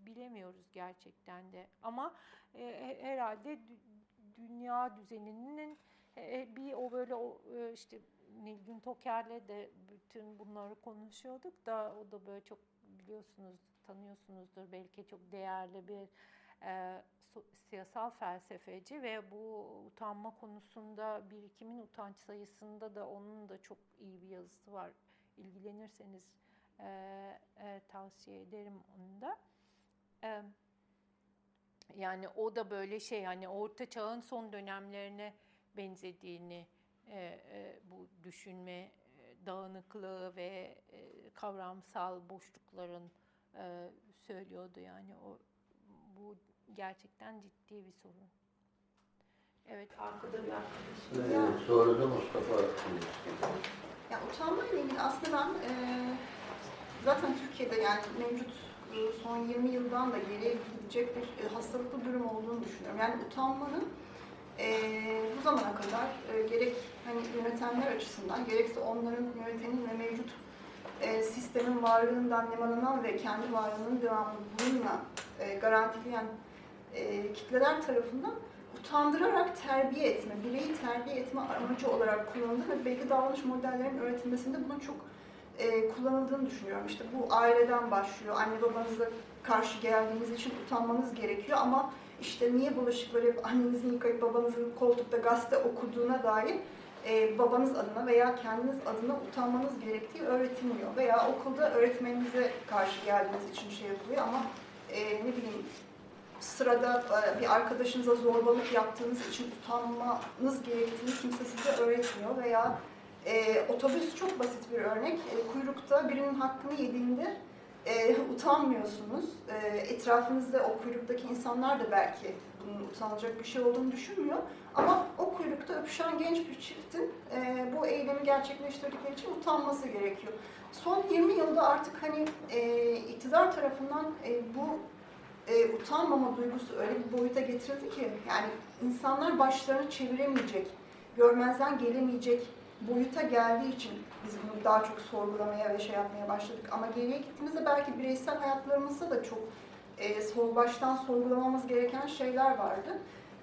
bilemiyoruz gerçekten de. Ama e, herhalde dünya düzeninin bir o böyle o e, işte Nilgün Toker'le de bütün bunları konuşuyorduk da o da böyle çok biliyorsunuz tanıyorsunuzdur belki çok değerli bir e, siyasal felsefeci ve bu utanma konusunda birikimin utanç sayısında da onun da çok iyi bir yazısı var. İlgilenirseniz e, e, tavsiye ederim onu da. E, yani o da böyle şey hani orta çağın son dönemlerine benzediğini e, e, bu düşünme e, dağınıklığı ve e, kavramsal boşlukların e, söylüyordu yani o bu gerçekten ciddi bir sorun. Evet arkada bir arkadaşım. Evet, sonra da Mustafa Ya utanma ile ilgili aslında ben e, zaten Türkiye'de yani mevcut e, son 20 yıldan da geriye gidecek bir e, hastalıklı durum olduğunu düşünüyorum. Yani utanmanın e, bu zamana kadar e, gerek hani yönetenler açısından gerekse onların yönetenin ve mevcut e, sistemin varlığından nemalanan ve kendi varlığının devamlılığına e, garantileyen e, kitleler tarafından utandırarak terbiye etme, bireyi terbiye etme amacı olarak kullanıldı ve belki davranış modellerinin öğretilmesinde bunun çok e, kullanıldığını düşünüyorum. İşte bu aileden başlıyor. Anne babanıza karşı geldiğiniz için utanmanız gerekiyor ama işte niye bulaşıkları hep annenizin yıkayıp babanızın koltukta gazete okuduğuna dair e, babanız adına veya kendiniz adına utanmanız gerektiği öğretilmiyor. Veya okulda öğretmeninize karşı geldiğiniz için şey yapılıyor ama e, ne bileyim sırada e, bir arkadaşınıza zorbalık yaptığınız için utanmanız gerektiğini kimse size öğretmiyor veya e, otobüs çok basit bir örnek. E, kuyrukta birinin hakkını yediğinde e, utanmıyorsunuz. E, etrafınızda o kuyruktaki insanlar da belki bunun utanılacak bir şey olduğunu düşünmüyor. Ama o kuyrukta öpüşen genç bir çiftin e, bu eylemi gerçekleştirdikleri için utanması gerekiyor. Son 20 yılda artık hani e, iktidar tarafından e, bu e, utanmama duygusu öyle bir boyuta getirildi ki yani insanlar başlarını çeviremeyecek, görmezden gelemeyecek boyuta geldiği için biz bunu daha çok sorgulamaya ve şey yapmaya başladık. Ama geriye gittiğimizde belki bireysel hayatlarımızda da çok e, baştan sorgulamamız gereken şeyler vardı.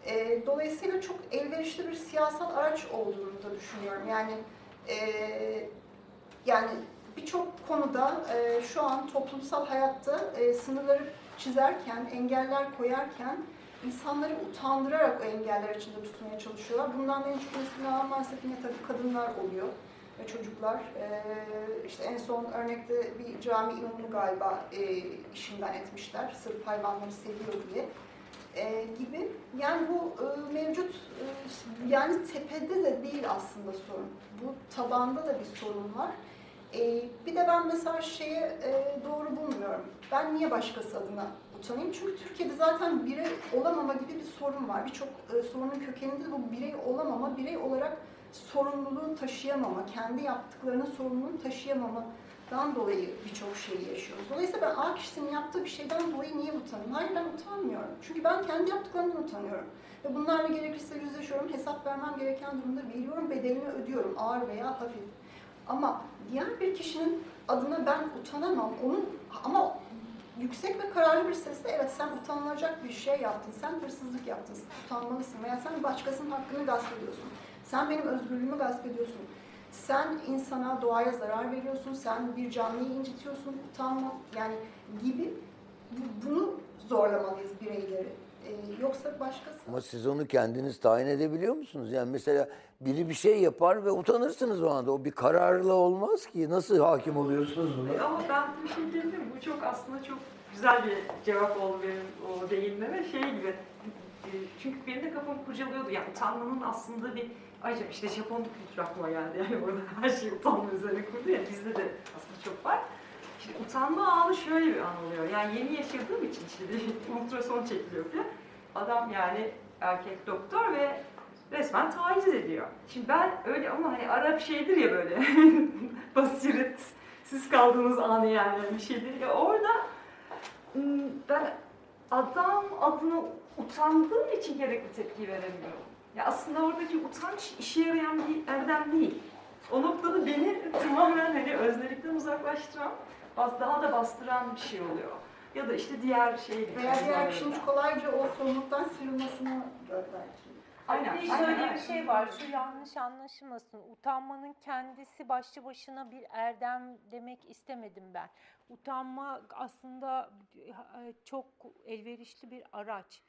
E, dolayısıyla çok elverişli bir siyasal araç olduğunu da düşünüyorum. Yani e, yani birçok konuda e, şu an toplumsal hayatta e, sınırları çizerken, engeller koyarken insanları utandırarak o engeller içinde tutmaya çalışıyorlar. Bundan en çok mesela maalesef yine tabii kadınlar oluyor çocuklar. E, işte en son örnekte bir cami imamını galiba e, işinden etmişler. Sırf hayvanları seviyor diye. E, gibi. Yani bu e, mevcut e, yani tepede de değil aslında sorun. Bu tabanda da bir sorun var. E, bir de ben mesela şeye e, doğru bulmuyorum. Ben niye başkası adına utanayım? Çünkü Türkiye'de zaten birey olamama gibi bir sorun var. Birçok e, sorunun kökeninde bu birey olamama, birey olarak sorumluluğu taşıyamama, kendi yaptıklarının sorumluluğunu taşıyamamadan dolayı birçok şeyi yaşıyoruz. Dolayısıyla ben A kişisinin yaptığı bir şeyden dolayı niye utanayım? Hayır ben utanmıyorum. Çünkü ben kendi yaptıklarımdan utanıyorum. Ve bunlarla gerekirse yüzleşiyorum, hesap vermem gereken durumda veriyorum, bedelini ödüyorum ağır veya hafif. Ama diğer bir kişinin adına ben utanamam. Onun ama yüksek ve kararlı bir sesle evet sen utanılacak bir şey yaptın, sen hırsızlık yaptın, utanmalısın veya sen başkasının hakkını gasp ediyorsun. Sen benim özgürlüğümü gasp ediyorsun. Sen insana, doğaya zarar veriyorsun, sen bir canlıyı incitiyorsun, utanma yani gibi bunu zorlamalıyız bireyleri. Ee, yoksa başkası. Ama siz onu kendiniz tayin edebiliyor musunuz? Yani mesela biri bir şey yapar ve utanırsınız o anda. O bir kararla olmaz ki. Nasıl hakim oluyorsunuz buna? Ama ben bir şey diyeyim Bu çok aslında çok güzel bir cevap oldu benim o değinmeme. Şey gibi, e, çünkü benim de kafam kurcalıyordu. Yani utanmanın aslında bir Ayrıca işte Japon kültürü aklıma geldi. Yani orada her şey utanma üzerine kurdu ya. Bizde de aslında çok var. Şimdi utanma anı şöyle bir an oluyor. Yani yeni yaşadığım için işte ultrason çekiliyor falan. Adam yani erkek doktor ve resmen taciz ediyor. Şimdi ben öyle ama hani ara bir şeydir ya böyle basiret siz kaldığınız anı yani bir şeydir ya orada ben adam adına utandığım için gerekli tepki veremiyorum. Ya aslında oradaki utanç işe yarayan bir erdem değil. O noktada beni tamamen hani öznelikten uzaklaştıran, daha da bastıran bir şey oluyor. Ya da işte diğer şey Veya diğer kişinin kolayca o sorumluluktan sıyrılmasını belki. Aynen. Bir şöyle bir şey var. Şu yanlış anlaşılmasın. Utanmanın kendisi başlı başına bir erdem demek istemedim ben. Utanma aslında e, çok elverişli bir araç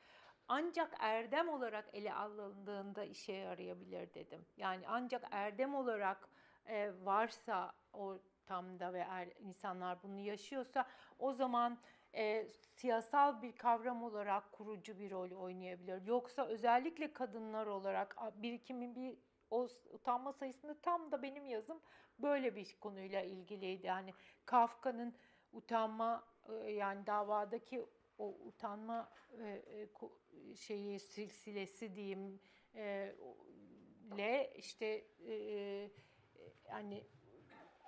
ancak erdem olarak ele alındığında işe yarayabilir dedim. Yani ancak erdem olarak e, varsa ortamda ve er, insanlar bunu yaşıyorsa o zaman e, siyasal bir kavram olarak kurucu bir rol oynayabilir. Yoksa özellikle kadınlar olarak birikimin bir o utanma sayısında tam da benim yazım böyle bir konuyla ilgiliydi. Yani Kafka'nın utanma e, yani davadaki o utanma e, e, şeyi silsilesi diyeyim e, le işte e, yani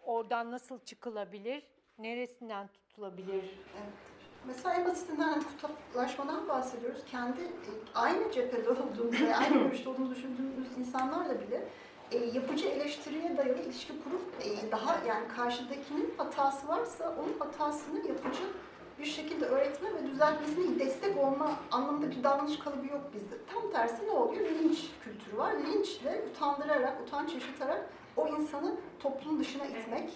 oradan nasıl çıkılabilir, neresinden tutulabilir? Evet. Mesela en basitinden kutuplaşmadan bahsediyoruz. Kendi aynı cephede olduğumuz ve aynı görüşte olduğumuzu düşündüğümüz insanlarla bile e, yapıcı eleştiriye dayalı ilişki kurup e, daha yani karşıdakinin hatası varsa onun hatasını yapıcı bir şekilde öğretme ve düzeltmesine destek olma anlamında bir davranış kalıbı yok bizde. Tam tersi ne oluyor? Linç kültürü var. Linçle utandırarak, utanç yaşatarak o insanı toplum dışına itmek,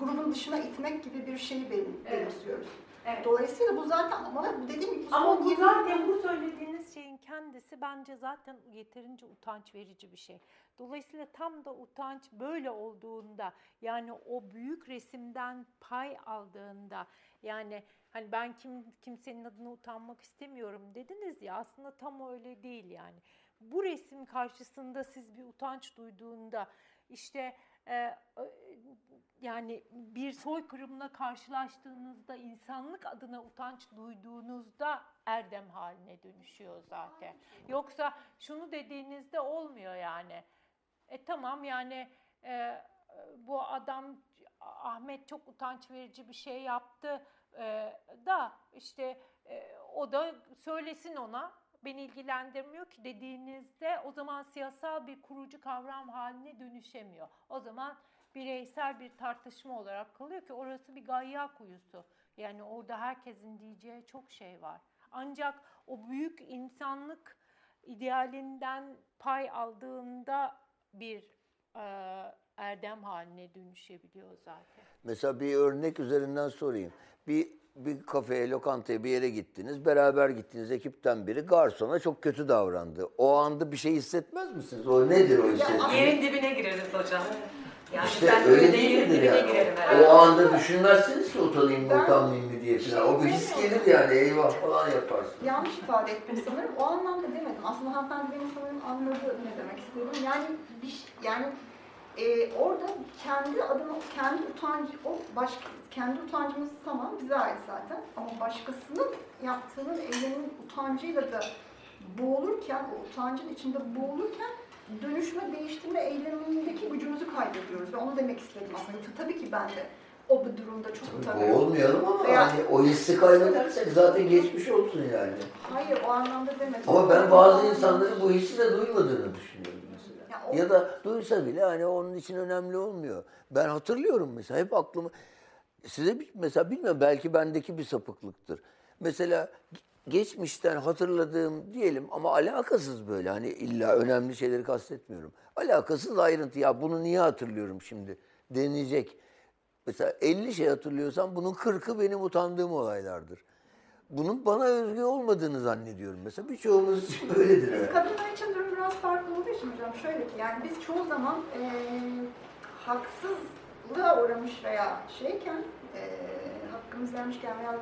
grubun dışına itmek gibi bir şeyi benim, benimsiyoruz. Evet. Dolayısıyla bu zaten ama dediğim gibi ama bu zaten bu söylediğiniz şeyin kendisi bence zaten yeterince utanç verici bir şey. Dolayısıyla tam da utanç böyle olduğunda yani o büyük resimden pay aldığında yani hani ben kim kimsenin adına utanmak istemiyorum dediniz ya aslında tam öyle değil yani. Bu resim karşısında siz bir utanç duyduğunda işte e, yani bir soykırımla karşılaştığınızda insanlık adına utanç duyduğunuzda erdem haline dönüşüyor zaten. Yoksa şunu dediğinizde olmuyor yani. E tamam yani e, bu adam Ahmet çok utanç verici bir şey yaptı e, da işte e, o da söylesin ona beni ilgilendirmiyor ki dediğinizde o zaman siyasal bir kurucu kavram haline dönüşemiyor. O zaman bireysel bir tartışma olarak kalıyor ki orası bir gayya kuyusu. Yani orada herkesin diyeceği çok şey var. Ancak o büyük insanlık idealinden pay aldığında bir e, erdem haline dönüşebiliyor zaten. Mesela bir örnek üzerinden sorayım. Bir bir kafeye, lokantaya bir yere gittiniz. Beraber gittiniz ekipten biri garsona çok kötü davrandı. O anda bir şey hissetmez misiniz? O nedir o hissettiğiniz? Yerin dibine gireriz hocam. Yani İşte ben öyle öyle değil yerin midir dibine yani? O anda düşünmezsiniz ki utanayım mı utanmayayım mı diye falan. O bir his gelir yani eyvah falan yaparsın. Yanlış ifade ettim sanırım. O anlamda demedim. Aslında hanımefendi benim sanırım anladı ne demek istediğimi. Yani bir, yani e, orada kendi adına kendi utancı o başka kendi utancımız tamam bize ait zaten ama başkasının yaptığının eyleminin utancıyla da boğulurken o utancın içinde boğulurken dönüşme değiştirme eylemindeki gücümüzü kaybediyoruz ve onu demek istedim aslında. Tabii ki ben de o bu durumda çok utanıyorum. Olmayalım ama Veya- hani o hissi kaybedersek zaten geçmiş olsun yani. Hayır o anlamda demedim. Ama ben bazı insanların bu hissi de duymadığını düşünüyorum mesela. Ya o- Ya da duysa bile hani onun için önemli olmuyor. Ben hatırlıyorum mesela hep aklıma size mesela bilmiyorum belki bendeki bir sapıklıktır. Mesela geçmişten hatırladığım diyelim ama alakasız böyle hani illa önemli şeyleri kastetmiyorum. Alakasız ayrıntı ya bunu niye hatırlıyorum şimdi denilecek. Mesela 50 şey hatırlıyorsam bunun 40'ı benim utandığım olaylardır. Bunun bana özgü olmadığını zannediyorum. Mesela birçoğumuz için böyledir. Biz kadınlar için durum biraz farklı olduğu için hocam şöyle ki yani biz çoğu zaman e, haksızlığa uğramış veya şeyken e, hakkımız vermişken veya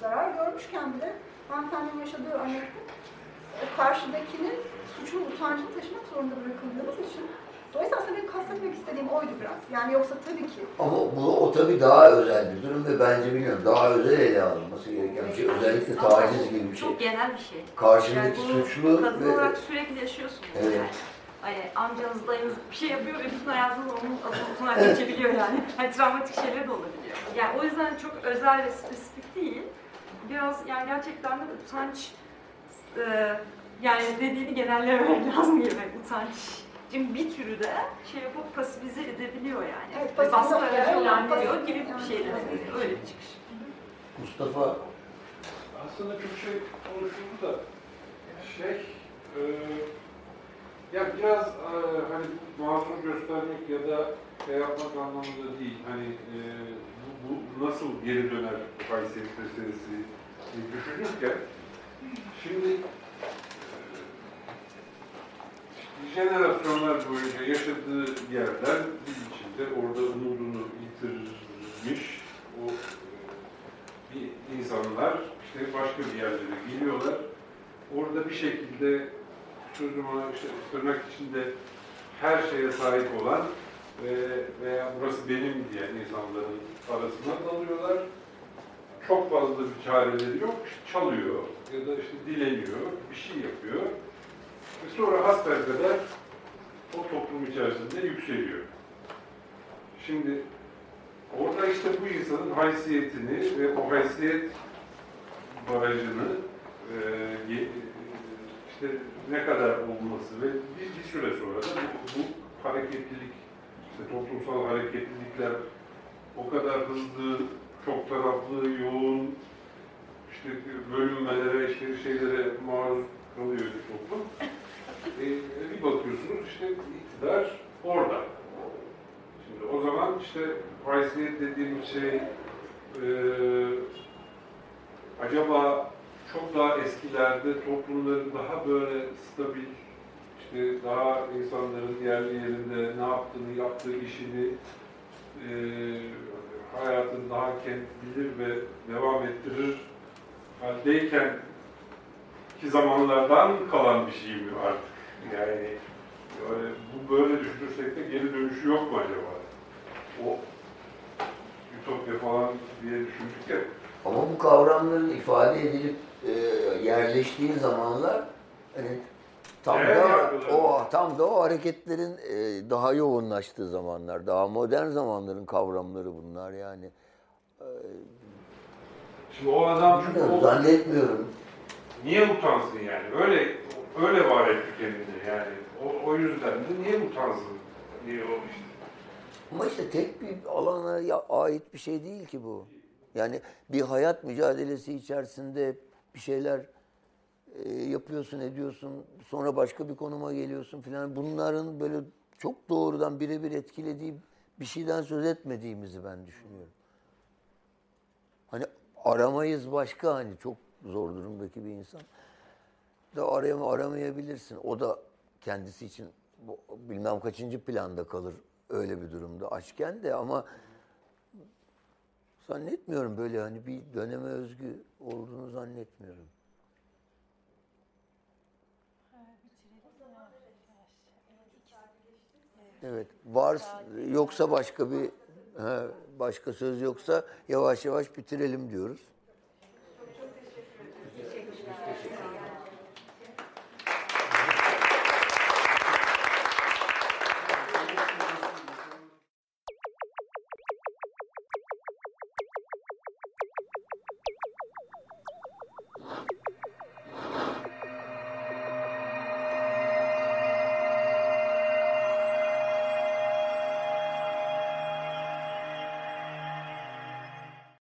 zarar görmüşken bile hanımefendinin yaşadığı örnekte o karşıdakinin suçun utancını taşımak zorunda bırakıldığımız için dolayısıyla aslında benim kastetmek istediğim oydu biraz. Yani yoksa tabii ki Ama bu o tabii daha özel bir durum ve bence bilmiyorum daha özel ele alınması gereken bir şey. Özellikle taciz gibi bir şey. Çok genel bir şey. Karşındaki Yani suçlu kadın ve olarak sürekli yaşıyorsunuz Evet. yani. Hani amcanız, dayınız bir şey yapıyor ve bütün hayatınız onun adına geçebiliyor yani. Hani travmatik şeyler de olabiliyor. Yani o yüzden çok özel ve spesifik değil. Biraz yani gerçekten de utanç e, yani dediğini genellememek lazım gibi utanç. Şimdi bir türü de şey yapıp pasifize edebiliyor yani. Evet, Ve baskı pasifize- aracı evet, olabiliyor pasifize- gibi bir şey de öyle bir çıkış. Mustafa Aslında çok şey konuşuldu da şey e, ya biraz e, hani masum göstermek ya da şey yapmak anlamında değil. Hani e, bu, bu nasıl geri döner haysiyet meselesi düşünürken şimdi e, jenerasyonlar boyunca yaşadığı yerden bir içinde orada umudunu yitirmiş o e, bir insanlar işte başka bir yerlere geliyorlar. Orada bir şekilde sözüm ona işte tırnak içinde her şeye sahip olan ve veya burası benim diyen insanların arasına dalıyorlar. Çok fazla bir çareleri yok. çalıyor ya da işte dileniyor, bir şey yapıyor. Ve sonra hasbelkader o toplum içerisinde yükseliyor. Şimdi Orada işte bu insanın haysiyetini ve o haysiyet barajını e, işte ne kadar olması ve bir, bir süre sonra da bu, bu hareketlilik, işte toplumsal hareketlilikler o kadar hızlı, çok taraflı, yoğun, işte bölünmelere, işte şeylere maruz kalıyor bir toplum. E, bir bakıyorsunuz işte iktidar orada. Şimdi o zaman işte haysiyet dediğim şey e, acaba çok daha eskilerde toplumların daha böyle stabil, işte daha insanların yerli yerinde ne yaptığını, yaptığı işini e, hayatını daha bilir ve devam ettirir haldeyken ki zamanlardan kalan bir şey mi artık? Yani yani bu böyle düşünürsek de geri dönüşü yok mu acaba? O ütopya falan diye düşündük ya. ama bu kavramların ifade edilip e, yerleştiği zamanlar hani tam da o tam da o hareketlerin e, daha yoğunlaştığı zamanlar, daha modern zamanların kavramları bunlar yani. Şimdi o adam çünkü o, Zannetmiyorum. niye utansın yani? Öyle öyle var etti kendini yani. O, o yüzden de niye utansın diye o işte. Ama işte tek bir alana ya- ait bir şey değil ki bu. Yani bir hayat mücadelesi içerisinde bir şeyler e, yapıyorsun, ediyorsun. Sonra başka bir konuma geliyorsun filan. Bunların böyle çok doğrudan birebir etkilediği bir şeyden söz etmediğimizi ben düşünüyorum. Hani aramayız başka hani çok zor durumdaki bir insan da arayama, aramayabilirsin. O da kendisi için bu, bilmem kaçıncı planda kalır öyle bir durumda açken de ama zannetmiyorum böyle hani bir döneme özgü olduğunu zannetmiyorum. Evet. Var yoksa başka bir başka söz yoksa yavaş yavaş bitirelim diyoruz.